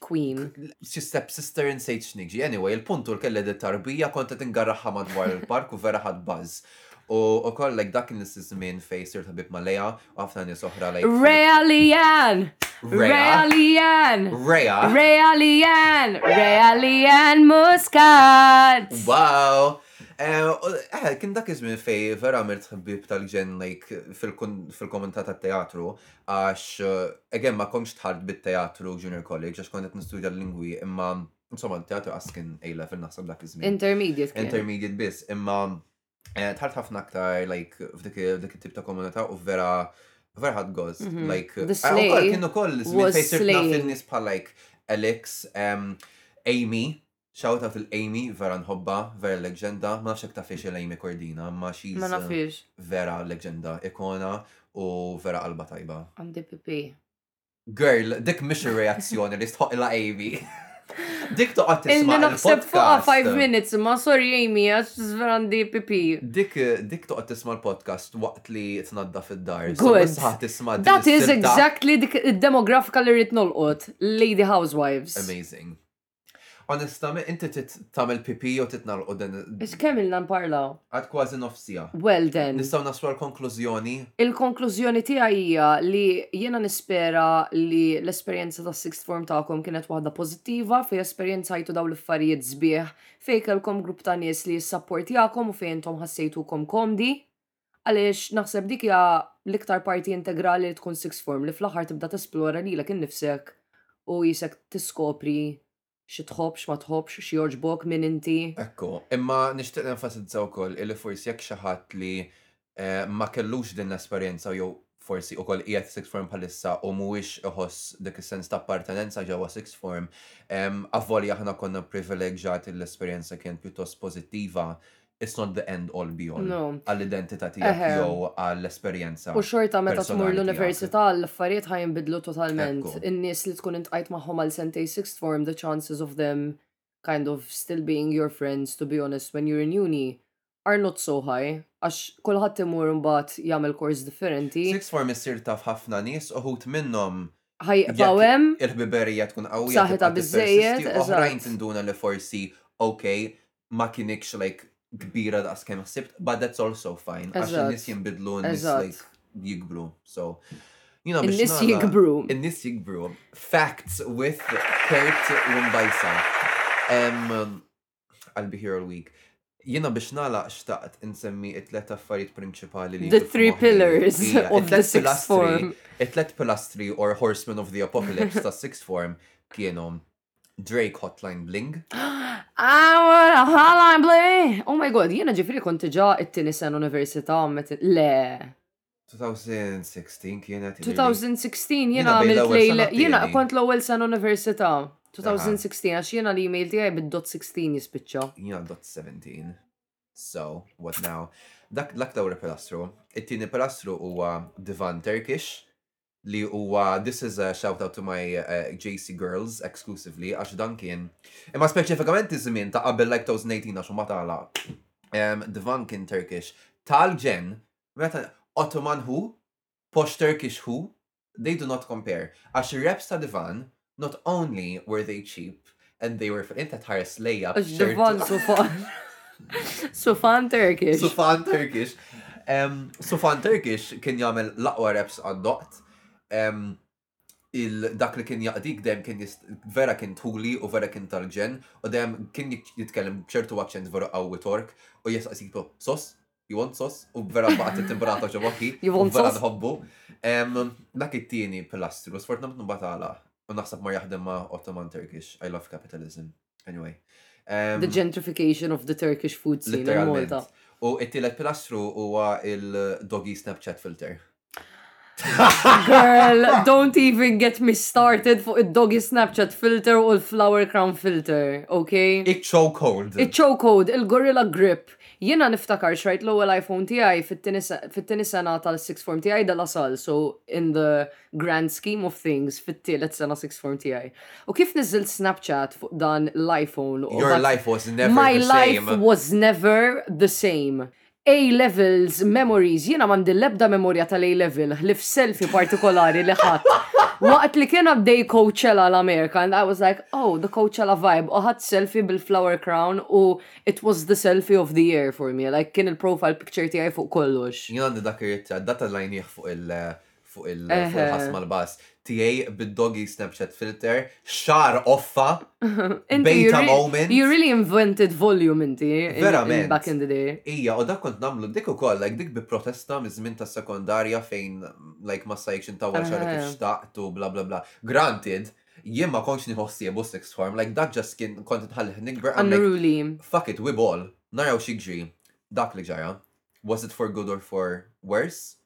Queen. Xi stepsister insejt x'niġi. Anyway, il-punt u l-kelle di tarbija konta tingarraħħa madwar il-park u vera ħad buzz. U ukoll like dak kien iż-żmien fejn sirt ħabib ma' Lea u ħafna nies oħra like. Rea Lian! Rea Lian! Rea! Rea Lian! Rea Lian Muscat! Wow! Eh, eh, kien dak iż-żmien fej vera għamilt ħbib tal-ġen like fil-komunità tat-teatru, għax again ma komx tħart bit-teatru junior college għax kont qed nistudja l-lingwi imma insomma teatru għas kien A fil naħseb dak iż-żmien. Intermediate. Intermediate biss, imma eh, tħart ħafna aktar like f'dik it-tip ta' komunità u vera vera ħad gost. Mhm. Like, eh, kienu koll, fejn sirna fin-nies bħal like Alex, Amy, Shout out lil Amy vera nħobbha, vera legġenda, ma nafx jekk tafhiex lil Amy Cordina imma she's Ma nafhiex. vera legġenda, ikona u vera qalba tajba. Għandi pipì. Girl, dik mhix ir-reazzjoni li jistħoqqilha Amy. Dik toqgħod tisma' il-podcast. Ilni naħseb fuqha five minutes imma sorry Amy għax vera għandi pipì. Dik dik toqgħod tisma' l-podcast waqt li tnaddaf id-dar. Good. Tisma' din That is exactly dik id-demografika li rrid nolqot, lady housewives. Amazing. Onestament, inti tagħmel pipi jew titnalqu din. Biex kemm ilna nparlaw? Għad kważi nofsija. Well then. Nistgħu naslu l-konklużjoni? Il-konklużjoni tiegħi hija li jiena nispera li l-esperjenza ta' sixth form tagħkom kienet waħda pożittiva fejn esperjenzajtu dawn l-affarijiet sbieħ fejn kellkom grupp ta' nies li jissapportjakom u fejn intom ħassejtukom komdi. Għaliex naħseb dik hija l-iktar parti integrali li tkun sixth form li fl-aħħar tibda tesplora lilek innifsek u qisek tiskopri xi tħobb, x'ma tħobbx, x'jogħġbok, min inti. Ekku, imma nixtieq nenfasizza wkoll illi forsi jekk xi ħadd li ma kellux din l-esperjenza jew forsi ukoll qiegħed sixth form bħalissa u mhuwiex iħoss dik is-sens ta' appartenenza ġewwa sixth form, avolja aħna konna pprivileġġjati li l-esperjenza kienet pjuttost pożittiva, it's not the end all be all għall-identità tiegħek jew għall-esperjenza. U xorta meta tmur l-università l-affarijiet ħa jinbidlu totalment. In-nies li tkun iltqajt magħhom għal sentejn sixth form the chances of them kind of still being your friends to be honest when you're in uni are not so high għax kulħadd imur imbagħad jagħmel kors differenti. Sixth form issir taf ħafna nies uħud minnhom ħa jibqgħu hemm. Il-ħbiberija tkun qawwija b'saħħitha biżżejjed. Oħrajn tinduna li forsi ok ma kienikx like kbira daqs kemm ħsibt, but that's also fine. Għax Eżatt. in-nies jinbidlu, in-nies Eżatt. like jikbru. So, you know, biex In-nies nagħlaq- jikbru. In-nies jikbru. Facts with Kurt Lumbajsa. Em, I'll be here all week. Jiena biex nagħlaq xtaqt insemmi it-tlet affarijiet prinċipali li The jiġu three f'moħħi. pillars Ija, of it-tlet the sixth pilastri- form. It-tlet pilastri or horsemen of the apocalypse ta' sixth form kienu Drake Hotline Bling. Ah, Hotline Bling! Oh my god, jiena ġifri kont ġa it-tini sen università meta le. 2016 kienet. 2016 jiena għamilt lejla, jiena kont l-ewwel sen università. 2016 għax jiena li email tiegħi bid-dot 16 jispiċċa. Jiena dot 17. So, what now? Dak l-aktar pilastru. It-tieni pilastru huwa divan Turkish li huwa this is a shout out to my JC girls exclusively għax dan kien imma speċifikament iż-żmien ta' qabel like 2018 għax ma tala Dvan kien Turkish tal-ġen meta Ottoman hu posh Turkish hu they do not compare għax ir-reps ta' Dvan Not only were they cheap and they were for inta tħares lejja. Ġdibon sufan. Sufan Turkish. Sufan Turkish. Um, sufan Turkish kien jagħmel l-aqwa reps għad-doqt. Um, il-dak li kien jaqdik dem kien vera kien tuli u vera kien tal-ġen u dem kien jitkellem ċertu accent vera qawwi tork u jisqasitu sos You want sos? U vera baqt timbrata ġo moħħi. You want sos? nħobbu. Dak it-tieni pilastru, sfortunat nubatala, u naħseb ma jaħdem ma' Ottoman Turkish. I love capitalism. Anyway. The gentrification of the Turkish food scene in Malta. U it-tielet pilastru huwa il-doggy Snapchat filter. Girl, don't even get me started fuq id-doggy Snapchat filter u l-flower crown filter, ok? Il-chokehold. Il-chokehold, il-gorilla grip. Jena niftakar xrajt l-ewwel iPhone tiegħi fit-tieni sena tal-six form tiegħi della sal, so in the grand scheme of things fit-tielet sena six form tiegħi. U kif niżilt Snapchat fuq dan l-iPhone. Your life was never the same. My life was never the same. A levels memories, jiena m'għandi l-ebda memorja tal-A level ħlief selfie partikolari li ħadt waqt li kien għaddej Coachella l-Amerika and I was like oh the Coachella vibe u ħadt selfie bil-flower crown u it was the selfie of the year for me like kien il-profile picture tiegħi fuq kollox. Jien għandi dak ir-ritratt, dak tellajnieh fuq il fuq il fuq il-ħasma l-bass tiegħi bid-doggy Snapchat filter, xar offa, beta moment. You really invented volume inti. Verament. Back in the day. Ija, u dak kont namlu dik ukoll, like dik bi protesta miż-żmien tas-sekondarja fejn like ma sajkx intawwal xar kif xtaqt u bla bla bla. Granted, jien ma kontx nieħu ħsiebu sixth form, like dak ġast kien kont inħallih nikber. Unruly. Fuck it, we ball. Naraw x'jiġri. Dak li ġara. Was it for good or for worse?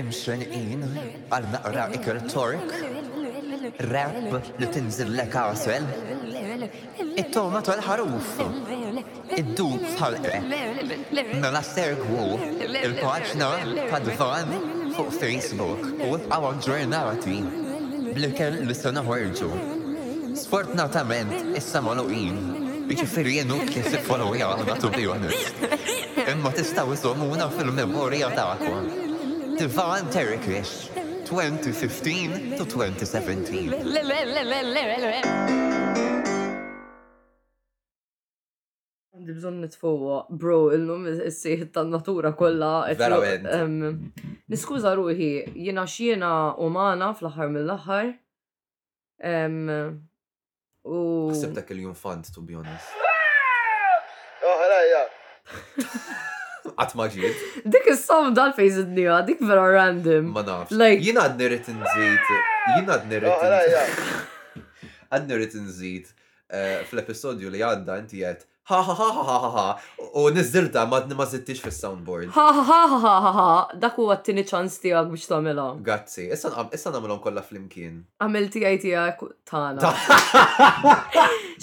Imxenqin għal naqra iker tork, rap li tinżillek għasel, it-toma tal-ħaruf, id-dub tal-qreb, mela sergwu il-paġna tad-dvan fuq Facebook u ibqaw aġġornati bl-ikel li se noħorġu. Sfortunatament issa maluqin Jiġifieri jien u l-Knisja Folloja aħna to be honest. Imma tistgħu żommuna fil-memorja tagħkom. Divan Terkish, 2015 to 2017. Għandi bżon nitfowa, bro, illum s-sieħ tan-natura kollha. Verament. Niskuża ruħi, jiena xiena umana fl-aħħar mill-aħħar. U. Sibtek il-jum fant, to be honest. Oħrajja. Għat maġir. Dik il-som dal fejn zidnija, dik vera random. Ma nafx. Like. Jina għad nirrit nżid. Jina għad nirrit nżid. Għad nirrit nżid eh, fl-episodju li għadda inti għed Hahahahahaha u niżiltha m'għadni ma żidtiex fis-soundboard. Hahahahahaha dak huwa t-tieni ċans tiegħek biex tagħmilha. Gazzi, issa nqam issa nagħmilhom kollha flimkien. Agħmel tiegħi tiegħek u tagħna.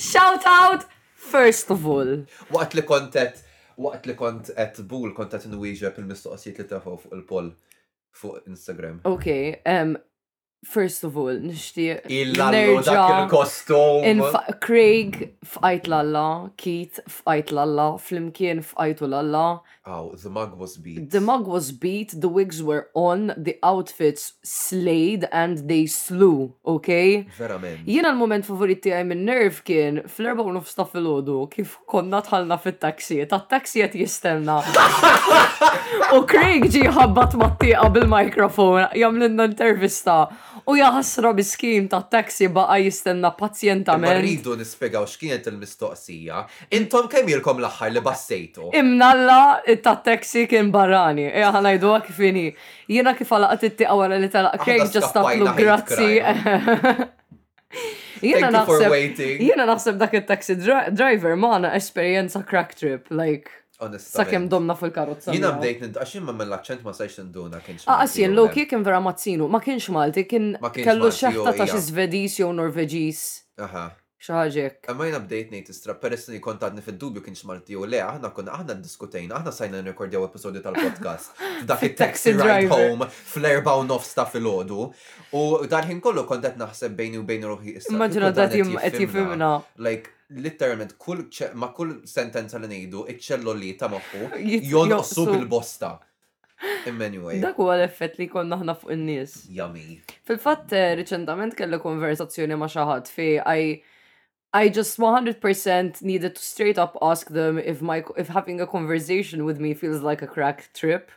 Shout out first of all. Waqt li kont qed waqt li kont qed tbul kont qed inwieġeb il-mistoqsijiet li tefgħu fuq il-poll fuq Instagram. Ok, em, first of all, nishtiq. Il-lallu dak il-kostum. Craig f'ajt lalla, Keith f'ajt lalla, flimkien f'ajtu lalla. Oh, the mug was beat. The mug was beat, the wigs were on, the outfits slayed and they slew, ok? Verament. Jiena l-moment favoriti għaj minn nerv kien fl-erba u nofsta fil-ħodu, kif konna tħalna fit-taxi, ta' taxi qed jistenna. U Craig ġi ħabbat mat-tieqa bil-mikrofon jagħmlilna intervista u jaħasra miskin ta' taxi baqa' jistenna pazjentament. Rridu nispjegaw x'kienet il-mistoqsija. Intom kemm ilkom l-aħħar li bassejtu? Imnalla ta' taxi kien barrani. Ejja ħa ngħiduha kif inhi. Jiena kif għalaqt it-tieqa wara li telaq Craig ġa staqtlu grazzi. Jena naħseb, jena naħseb dak il-taxi driver maħna esperienza crack trip, like. Sa' kem domna fil-karozza. Jina bdejt nint, għax jimma mill-accent ma sajx ninduna kienx. Għas ah, jien low key kien vera mazzinu, ma kienx Malti, kien kellu xeħta ta' xi Svedis jew Norveġis. Aha. Xaġek. Imma jina bdejt nejt istra, peress li kont għadni fil-dubju kienx Malti u le, aħna konna aħna diskutejna, aħna sajna nrekordjaw episodju tal-podcast. Dak il-taxi ride home fl-erba u nofs ta' fil-ħodu. U dal-ħin kollu kont qed naħseb bejni u bejn ruħi issa. Immaġina dat qed jifhimna. Like, literalment kull ma' kull sentenza li ngħidu, iċ-ċelloli ta' moħħu jonqsu bil-bosta. Anyway. Dak huwa l-effett li konna ħna fuq in-nies. Jami. Fil-fatt eh, riċentament kelli konversazzjoni ma' xi ħadd fi I I just 100% needed to straight up ask them if my if having a conversation with me feels like a crack trip.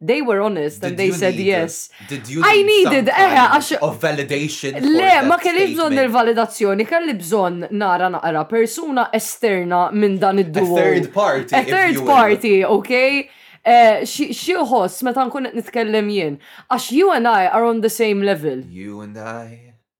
They were honest and they said need, yes. Did you I needed eh, għax of validation. Le, ma kellix bżonn il-validazzjoni, kelli bżonn nara naqra persuna esterna minn dan id-duo. A third party. A third party, okay? Eh, xieħos meta nkun qed nitkellem jien. Għax you and I are on the same level. You and I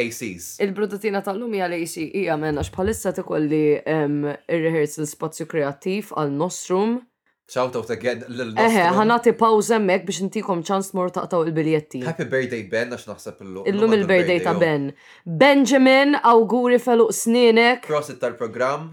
ACs. Il-brudatina tal-lum hija l-AC hija men għax bħalissa tikolli ir-rehearsal spazju kreattiv għal Nostrum. Shout out again lil Nostrum. Eħe, ħanati pawż hemmhekk biex intikom ċans tmorru taqtaw il-biljetti. Happy birthday Ben għax naħseb illum. Illum il-birthday ta' Ben. Benjamin, awguri feluq snienek. Prosit tal-programm.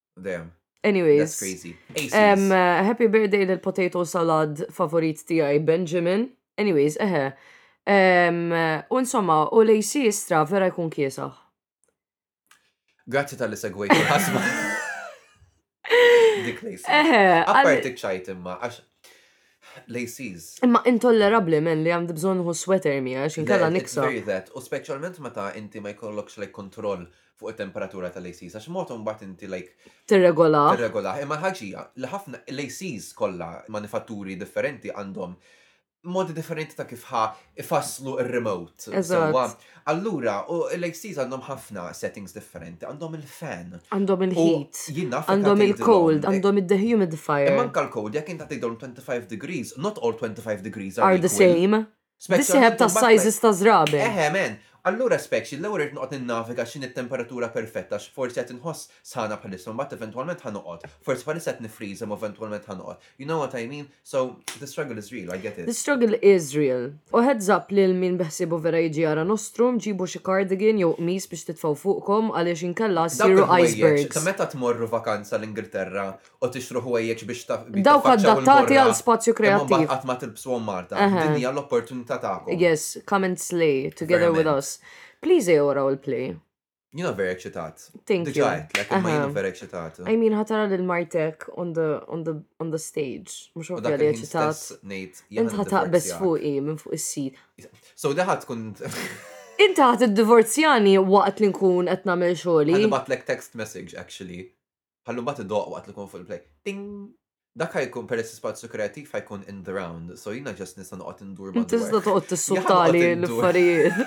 Damn. Anyways. That's crazy. Um, happy birthday lil potato salad favorit tiegħi Benjamin. Anyways, eħe. Um, u insomma, u lejsi istra vera jkun kiesaħ. Grazzi tal-li segwejt il-ħasma. Dik lejsi. Eħe. Apparti ċajt imma, għax Lacey's. Imma intollerabli men li għamd bżon hu sweater mi għax inkella niksa. U specialment meta inti ma jkollokx lej kontroll fuq it-temperatura tal-ACs, għax mod mbagħad inti like tirregolah. Tirregolah, imma l-ħaġija li ħafna l-ACs kollha manifatturi differenti għandhom modi differenti ta' kif ħa ifasslu ir-remote. Eżatt. Allura, u l-ACs għandhom ħafna settings differenti, għandhom il-fan. Għandhom il-heat. Għandhom il-cold, għandhom il-dehumidifier. Manka l-cold, jekk inta tgħidhom 25 degrees, not all 25 degrees are the same. Dissieħeb tas-sizes ta' żraben. Eħe, man! Allura speċi, l-ewwel irrid noqgħod ninnaviga x'inhi t-temperatura perfetta għax forsi qed inħoss sħana bħalissa u mbagħad eventwalment ħa noqgħod. Forsi bħalissa qed niffriża imma eventwalment ħa noqgħod. You know what I mean? So, the struggle is real, I get it. The struggle is real. U heads up lil min beħsiebu vera jiġi jara Nostrum, ġibu xi cardigan jew qmis biex titfgħu fuqkom għaliex inkella ssiru icebergs. Dawk il-ħwejjeġ ta' meta tmorru vakanza l-Ingilterra u tixtru ħwejjeġ biex ta' Dawk adattati għal spazju kreattiv. Imma qatt ma tilbsuhom Marta. Din hija l-opportunità tagħkom. Yes, come and slay together with us. Please ejjew waraw il-play. Jina vera eċitat. Thank you. Diġajt, imma jina vera eċitat. I mean, ħatara lil martek on the, on the, on the stage. Mux għu għalli eċitat. Int ħataq bes fuqi minn fuq is-sit. So daħat tkun. Int ħat id-divorzjani waqt li nkun qed nagħmel xogħli. Ħabatlek text message actually. Ħallu mbagħad idoqq waqt li jkun fuq il-play. Ting! Dak ħajkun peress spazju kreattiv ħajkun in the round, so jina ġest nista' noqgħod indur ma' Tista' toqgħod tissultali l-affarijiet.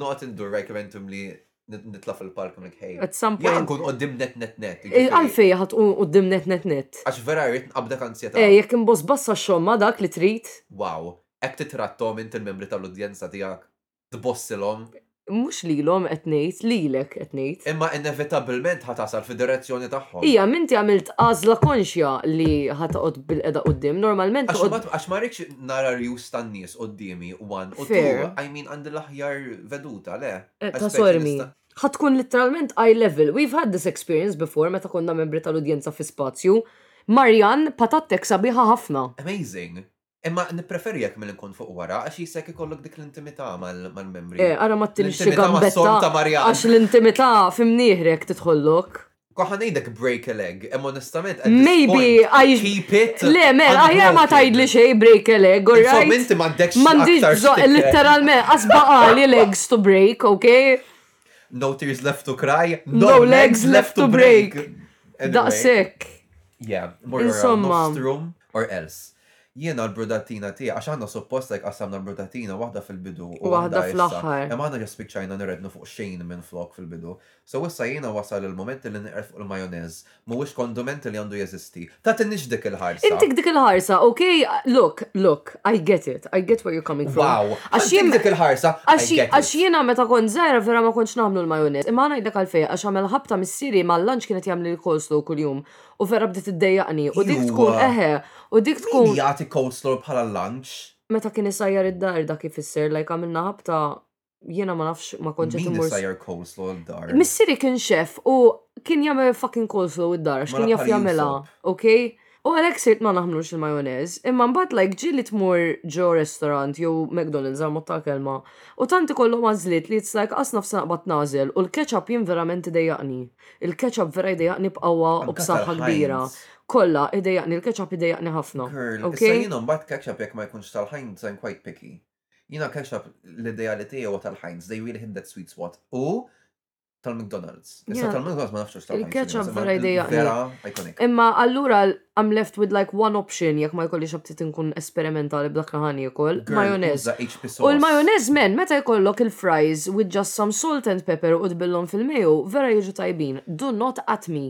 Noqgħod indur rajk eventum li nitla fil-park minn ħej. At some point. Jgħan kun qoddim net net net. Eh, għalfej ħat un qoddim net net net. Għax vera rrit nqabda kanzjeta. Eh, jek imbos bassa xom ma dak li trit. Wow, ek titrattom int il-membri tal-udjenza tijak. tbossilhom. Mhux lilhom qed ngħid, lilek qed ngħid. Imma inevitabbilment ħa tasal fid-direzzjoni tagħhom. Ija, m'inti għamilt għażla konxja li ħa toqgħod bil-qeda quddiem, normalment Għax toqgħod. ma- għax ma rridx nara rjus tan-nies quddiemi one u Fair. two, I mean għandi l-aħjar veduta, le. Eh, Ta' Aspett sormi. nista- Ħa tkun literalment eye level. We've had this experience before meta konna membri tal-udjenza fi spazju. Marjan patattek sabiħa ħafna. Amazing. Imma nippreferjek mill nkun fuq wara, għax jisek ikollok dik l-intimità mal-membri. Eh, ara ma t-tinix xi gambetta. Għax l-intimità fimnieħrek titħollok. Koħa nejdek break a leg, em onestament. Maybe, I keep it. Le, me, aħjar ma tajd li xej break a leg, or right? Minti mandekx. Mandiġ bżon, literalment, asbaqa li legs to break, ok? No tears left to cry, no, legs left to break. Daqsek. Yeah, more Insomma. Or else. Jiena l-brudatina tiegħi, għax aħna suppost like qassamna l-brudatina, waħda fil-bidu u waħda issa, imma aħna ġa spiċċajna nirrednu fuq xejn minflok fil-bidu. So issa jiena wasal il-mument li nirqed fuq il-majonez. Mhuwiex kondument li għandu jeżisti. Tagħtinix dik il-ħarsa. Intik dik il-ħarsa, ok? Look, look, I get it, I get where you're coming from. Wow! Intik dik il-ħarsa, I get it. Għax jiena meta kont żgħira vera ma kontx nagħmlu l-majonez. Imma ngħidlek għalfejn, għax għamel ħabta missieri mal-lunch kien qed jagħmli l-coleslaw kuljum. U vera bdiet iddejjaqni. U dik tkun eħe. U dik tkun. Jagħti coleslaw bħala lunch. Meta kien isajjar id-dar dak ifisser like għamilna ħabta jiena ma nafx ma kontx qed imur. Isajjar coleslaw id-dar. Missieri kien xef u kien jagħmel fucking coleslaw id-dar għax kien jaf jagħmilha. Okay? U għalek sirt ma naħmlux il-majonez, imma mbagħad like ġi li tmur ġo restaurant jew McDonald's għal ta' kelma, u tanti kollu mażlit li it's like qas nafsa naqbad nażel u l-ketchup jien verament idejjaqni. Il-ketchup vera jdejaqni b'qawwa u b'saħħa kbira. Kollha, idejaqni, l-ketchup idejaqni ħafna. Girl, issa jiena mbagħad ketchup jekk ma jkunx tal-Heinz I'm quite picky. Jiena ketchup l-ideali tiegħi huwa tal-Heinz, they really hit that sweet spot, u tal-McDonald's. Issa tal-McDonald's ma nafx hux tal-Heinz. Il-ketchup vera jdejaqni. Vera iconic. Imma allura I'm left with like one option jekk ma jkollix aptit inkun esperimentali b'dak li ħan jiekol. Majonez. U l-majonez men, meta jkollok il-fries with just some salt and pepper u tbillhom fil-meju, vera jiġu tajbin. Do not at me.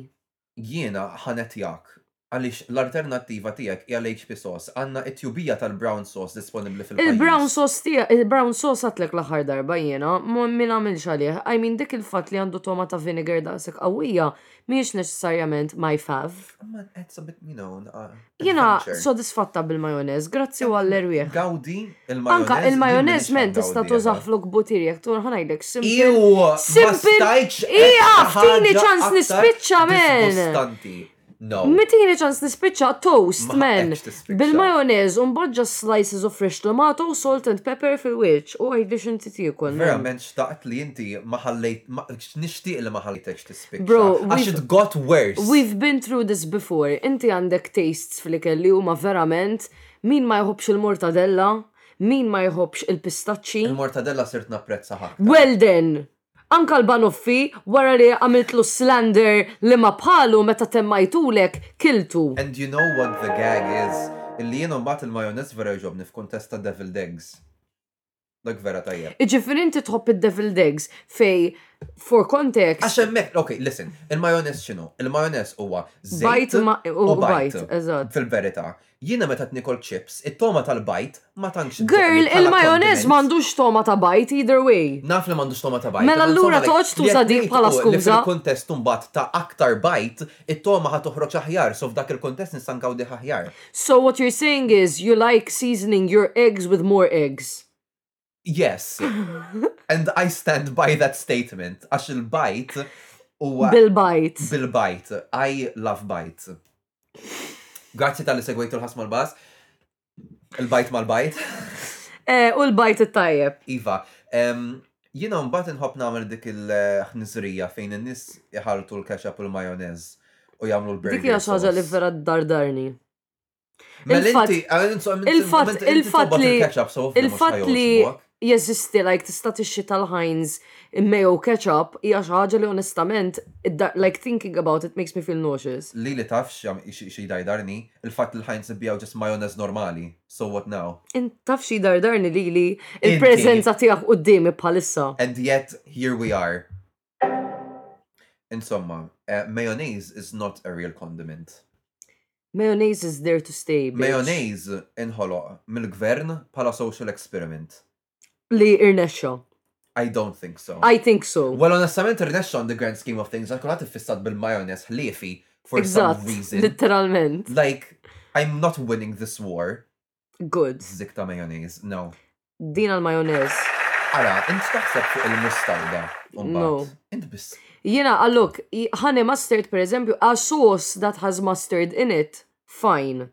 Jiena ħanet jak għaliex l-alternattiva tiegħek hija l-HP sauce. Għandna t-tjubija tal-brown sauce disponibbli fil-pajjiż. Il-brown sauce tiegħek, il-brown sauce għadtlek l-aħħar darba jiena, ma nagħmilx għalih. I mean dik il-fatt li għandu togħma ta' vinegar daqshekk qawwija mhijiex neċessarjament my fav. Ma qed sabit you know, uh, Jiena adventure. sodisfatta bil-majonez, grazzi u għall-erwieħ. Gawdi il-majonez. Anka il-majonez men tista' tużah flok butir jekk tu ħanajdek simple. Iw, ma Simple. stajċ. Ija, ftini ċans nispiċċa men. No. Mitini ċans nispiċċa toast Ma men. qedx tispiċċa. Bil-majonez un badġa slices of fresh tomato, salt and pepper fil-wiċ. U għidli xinti tiekol. men. Verament xtaqt li inti ma ħallejt, ma- nixtieq li ma ħallejtekx tis. Bro, għax it got worse. We've been through this before. Inti għandek tastes fl-ikel li huma verament min ma jħobbx il-mortadella, min ma jħobbx il-pistaċċi. Il-mortadella sirt napprezza ħafna. Well then! Anka l-banoffi wara li għamiltlu slander li ma bħalu meta temmajtulek kiltu. And you know what the gag is? Illi jien imbagħad il-majonez vera jogħġobni f'kuntest ta' deviled eggs. Dak vera tajjeb. Iġifiri inti tħobb id-deviled eggs fej for context. Għax hemmhekk, ok, listen, il-majonez x'inhu? Il-majonez huwa żejt u bajt, eżatt. Fil-verità, jiena meta tnikol chips, it-toma tal-bajt ma tantx. Girl, il-majonez m'għandux toma ta' bajt either way. Naf li m'għandux toma ta' bajt. Mela allura toqgħodx tuża dik bħala skuża. Fil-kuntest imbagħad ta' aktar bajt, It-togħma ħa toħroġ aħjar, so f'dak il-kuntest nista' nkawdih aħjar. So what you're saying is you like seasoning your eggs with more eggs. Yes. And I stand by that statement għax il-bajt huwa Bil-bajt. Bil-bajt. I love bajt. Grazzi tal-li segwejtu l-ħasma l-bas. Il-bajt mal-bajt. Eh, u l-bajt it-tajjeb. Iva, jina mbagħad inħobb nagħmel dik il-ħniżrija fejn in-nies iħaltu l-ketchup u l-majonez u jagħmlu l-burger. Dik hija ħaġa li vera dardarni. Mela il-fatt li il-fatt li jeżisti like tista' tixxi tal-Heinz mayo ketchup hija xi ħaġa li onestament like thinking about it makes me feel nauseous. Lili taf x'jdajdarni? Il-fatt li l-Heinz ibbiegħu just mayonnaise normali. So what now? Int taf x'jdajdarni lili? Il-preżenza tiegħek quddiemi bħalissa. And yet here we are. Insomma, mayonnaise is not a real condiment. Mayonnaise is there to stay. Mayonnaise inħoloq mill-gvern bħala social experiment. Li irnexxa. I don't think so. I think so. Well, onestament irnexxa on the grand scheme of things, għal kulħadd iffissat bil-majonez ħliefi for some reason. Literalment. Like, I'm not winning this war. Good. Zik ta' majonez, no. Din għal majonez. Ara, int taħseb fuq il-mustarda. No. Int biss. Jena, għallok, honey mustard per eżempju, a sauce that has mustard in it, fine.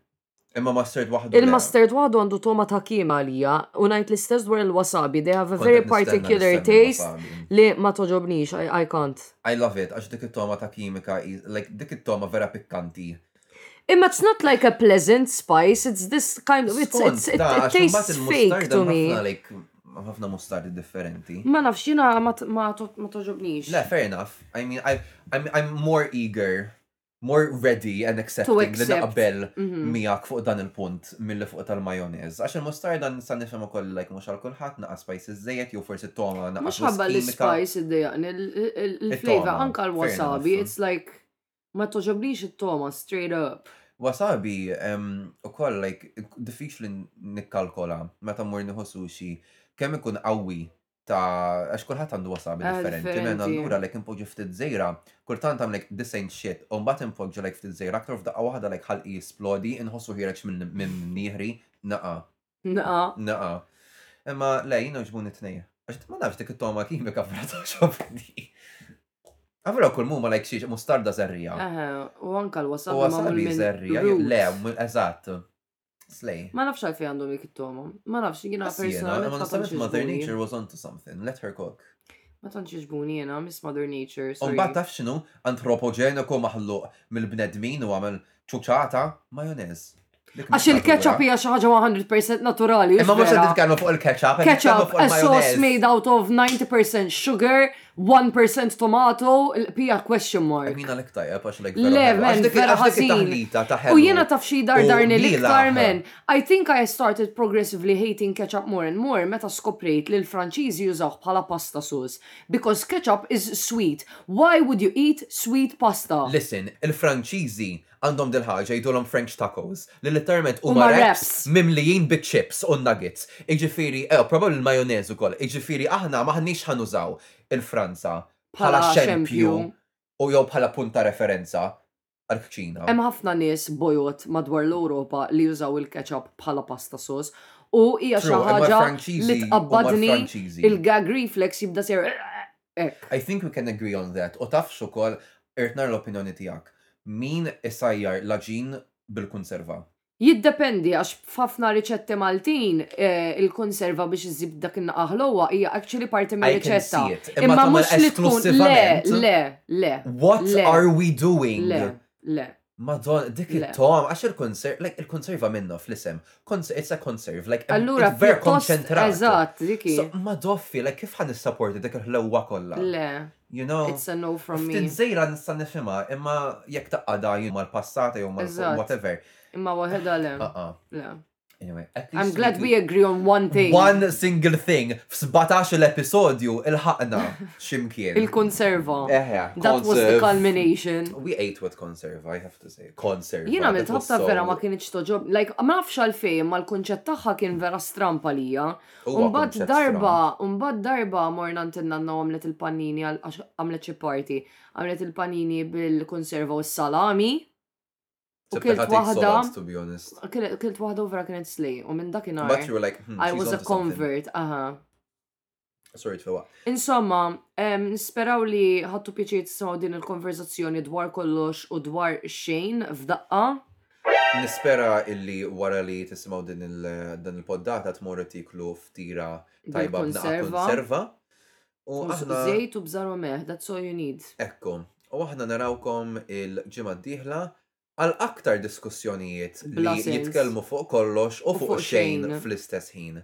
Imma mustard waħdu. Il-mustard waħdu għandu toma ta' kima għalija, u najt l-istess dwar il-wasabi, they have a very particular taste li ma toġobnix, I can't. I love it, għax dik it-toma ta' kimika, like dik it-toma vera pikkanti. Imma it's not like a pleasant spice, it's this kind of, it's, it's, it, it tastes fake to me. ħafna mustard differenti. Ma nafx jina ma toġobnix. Le, fair enough. I mean, I, I'm, I'm more eager, more ready and accepting li naqbel mhm. miegħek fuq dan il-punt mill fuq tal-majonez. Għax il-mustard dan sa nifhem ukoll like mhux għal kulħadd naqa' spice iżejjed jew forsi toma naqa' Mhux ħabba l-spice iddejjaqni, il-flavor anka l-wasabi, it's like Ma togħġobnix it-togħma straight up. Wasabi ukoll like diffiċli nikkalkola meta mmur nieħu sushi kemm ikun qawwi ta' għax kulħadd għandu wasabi Ah, differenti. Men differenti. allura like inpoġġi ftit żejra, kultant għam like this ain't shit, u mbagħad inpoġġi like ftit żejra aktar u f'daqqa waħda like ħalqi jisplodi, inħossu ħiereġ minn minn nieħri, naqa'. Naqa. Naqa. Imma le, jina uġbun it-tnejn. Għax ma nafx dik it-toma kimika frata xofni. Għavra kull mumma lajk xiex mustarda zerrija. U anka l-wasab. U wasab zerrija. Le, eżatt. Slej. Ma nafx għalfej għandhom dik it-toma. Ma nafx, jina personalment. Ma nafx, Mother Nature was onto something. Let her cook. Ma tantx iġbuni jena, Miss Mother Nature. Un bat taf xinu, antropogeniku maħluq mill-bnedmin u għamel ċuċata, majonez. Għax il-ketchup hija xi ħaġa 100% naturali. Imma mhux qed nitkellmu fuq il-ketchup. Ketchup, a sauce made out of 90% sugar, 1% tomato, l-pija question mark. Mina l-ek tajab għax l-ek Le, men, vera ħażin. U jiena taf xi dar darni l-iktar men. I think I started progressively hating ketchup more and more meta skoprejt li l-Franċiżi jużawh bħala pasta sus. Because ketchup is sweet. Why would you eat sweet pasta? Listen, il-Franċiżi Għandhom dil-ħaġa jgħidulhom French tacos, li litteralment huma wraps mimlijin biċ-chips u n-nuggets. Jiġifieri, eww, probabbli l-majonez ukoll. Jiġifieri aħna m'aħniex ħa nużaw il-Franza bħala xempju u jew bħala punt ta' referenza għall-kċina. Hemm ħafna nies bojod madwar l-Ewropa li jużaw il-ketchup bħala pasta sauce u hija xi ħaġa li tqabbadni, il-gag reflex jibda jsir Hekk. I think we can agree on that. U tafx ukoll, irrid nara l-opinjoni tiegħek, min isajjar l-għaġin bil-kunserva? Jiddependi għax f'ħafna riċetti Maltin il-kunserva biex iżżib dak in-naqgħa ħlewwa hija actually parti mir-riċetta. I can see it. Imma tagħmel esklussivament? Imma mhux li tkun le, le, le. What are we doing? Le, le. Madon, dik Le. it-tom, għax il-konserv, like, il-konserva minnu fl-isem. Cons- It's a conserve, like, Allura it's very pjuttost concentrato. eżatt dik hi. So, ma doffi, like, kif ħan nissaporti dik il-ħlewwa kollha? Le, You know? it's a no from me. Ftit żejra nista' nifhimha, imma jekk taqqada jien mal-passata jew mal Eżatt. whatever. Imma waħedha le. Ah, ah. Le. Anyway, I'm glad we agree on one thing. One single thing. F'sbatax l-episodju il-ħakna ximkien. Il-konserva. Eħe. That was the culmination. We ate with conserva, I have to say. Conserva. Jina minn tħabta vera ma kienieċ toġob. Like, ma nafx għalfejn, ma l-konċett tagħha kien vera strampa lija. Umbad darba, umbad darba morna ntinna n għamlet il-panini għamlet xi parti. Għamlet il-panini bil-konserva u s-salami. U Sepp kilt ħatik waħda- sodod, to be honest. Kienet- Kilt waħda u vera kienet slej, u minn But dakinhar you were like, hmm, I she's was a onto something. convert, aha. Sorry, tfewa. Insomma, em, nisperaw li ħattu pjaċir tisimgħu din il-konverzazzjoni dwar kollox u dwar xejn f'daqqa. Nispera illi wara li tisimgħu din il- dan il-poddata tmorru tiklu ftira tajba b'naqa' Bil-konserva. konserva. U aħna. Żejt u bżar u meh, that's all you need. Ekku. U aħna narawkom il-ġimgħa d-dieħla għal aktar diskussjonijiet li jitkellmu fuq kollox u fuq xejn fl-istess ħin.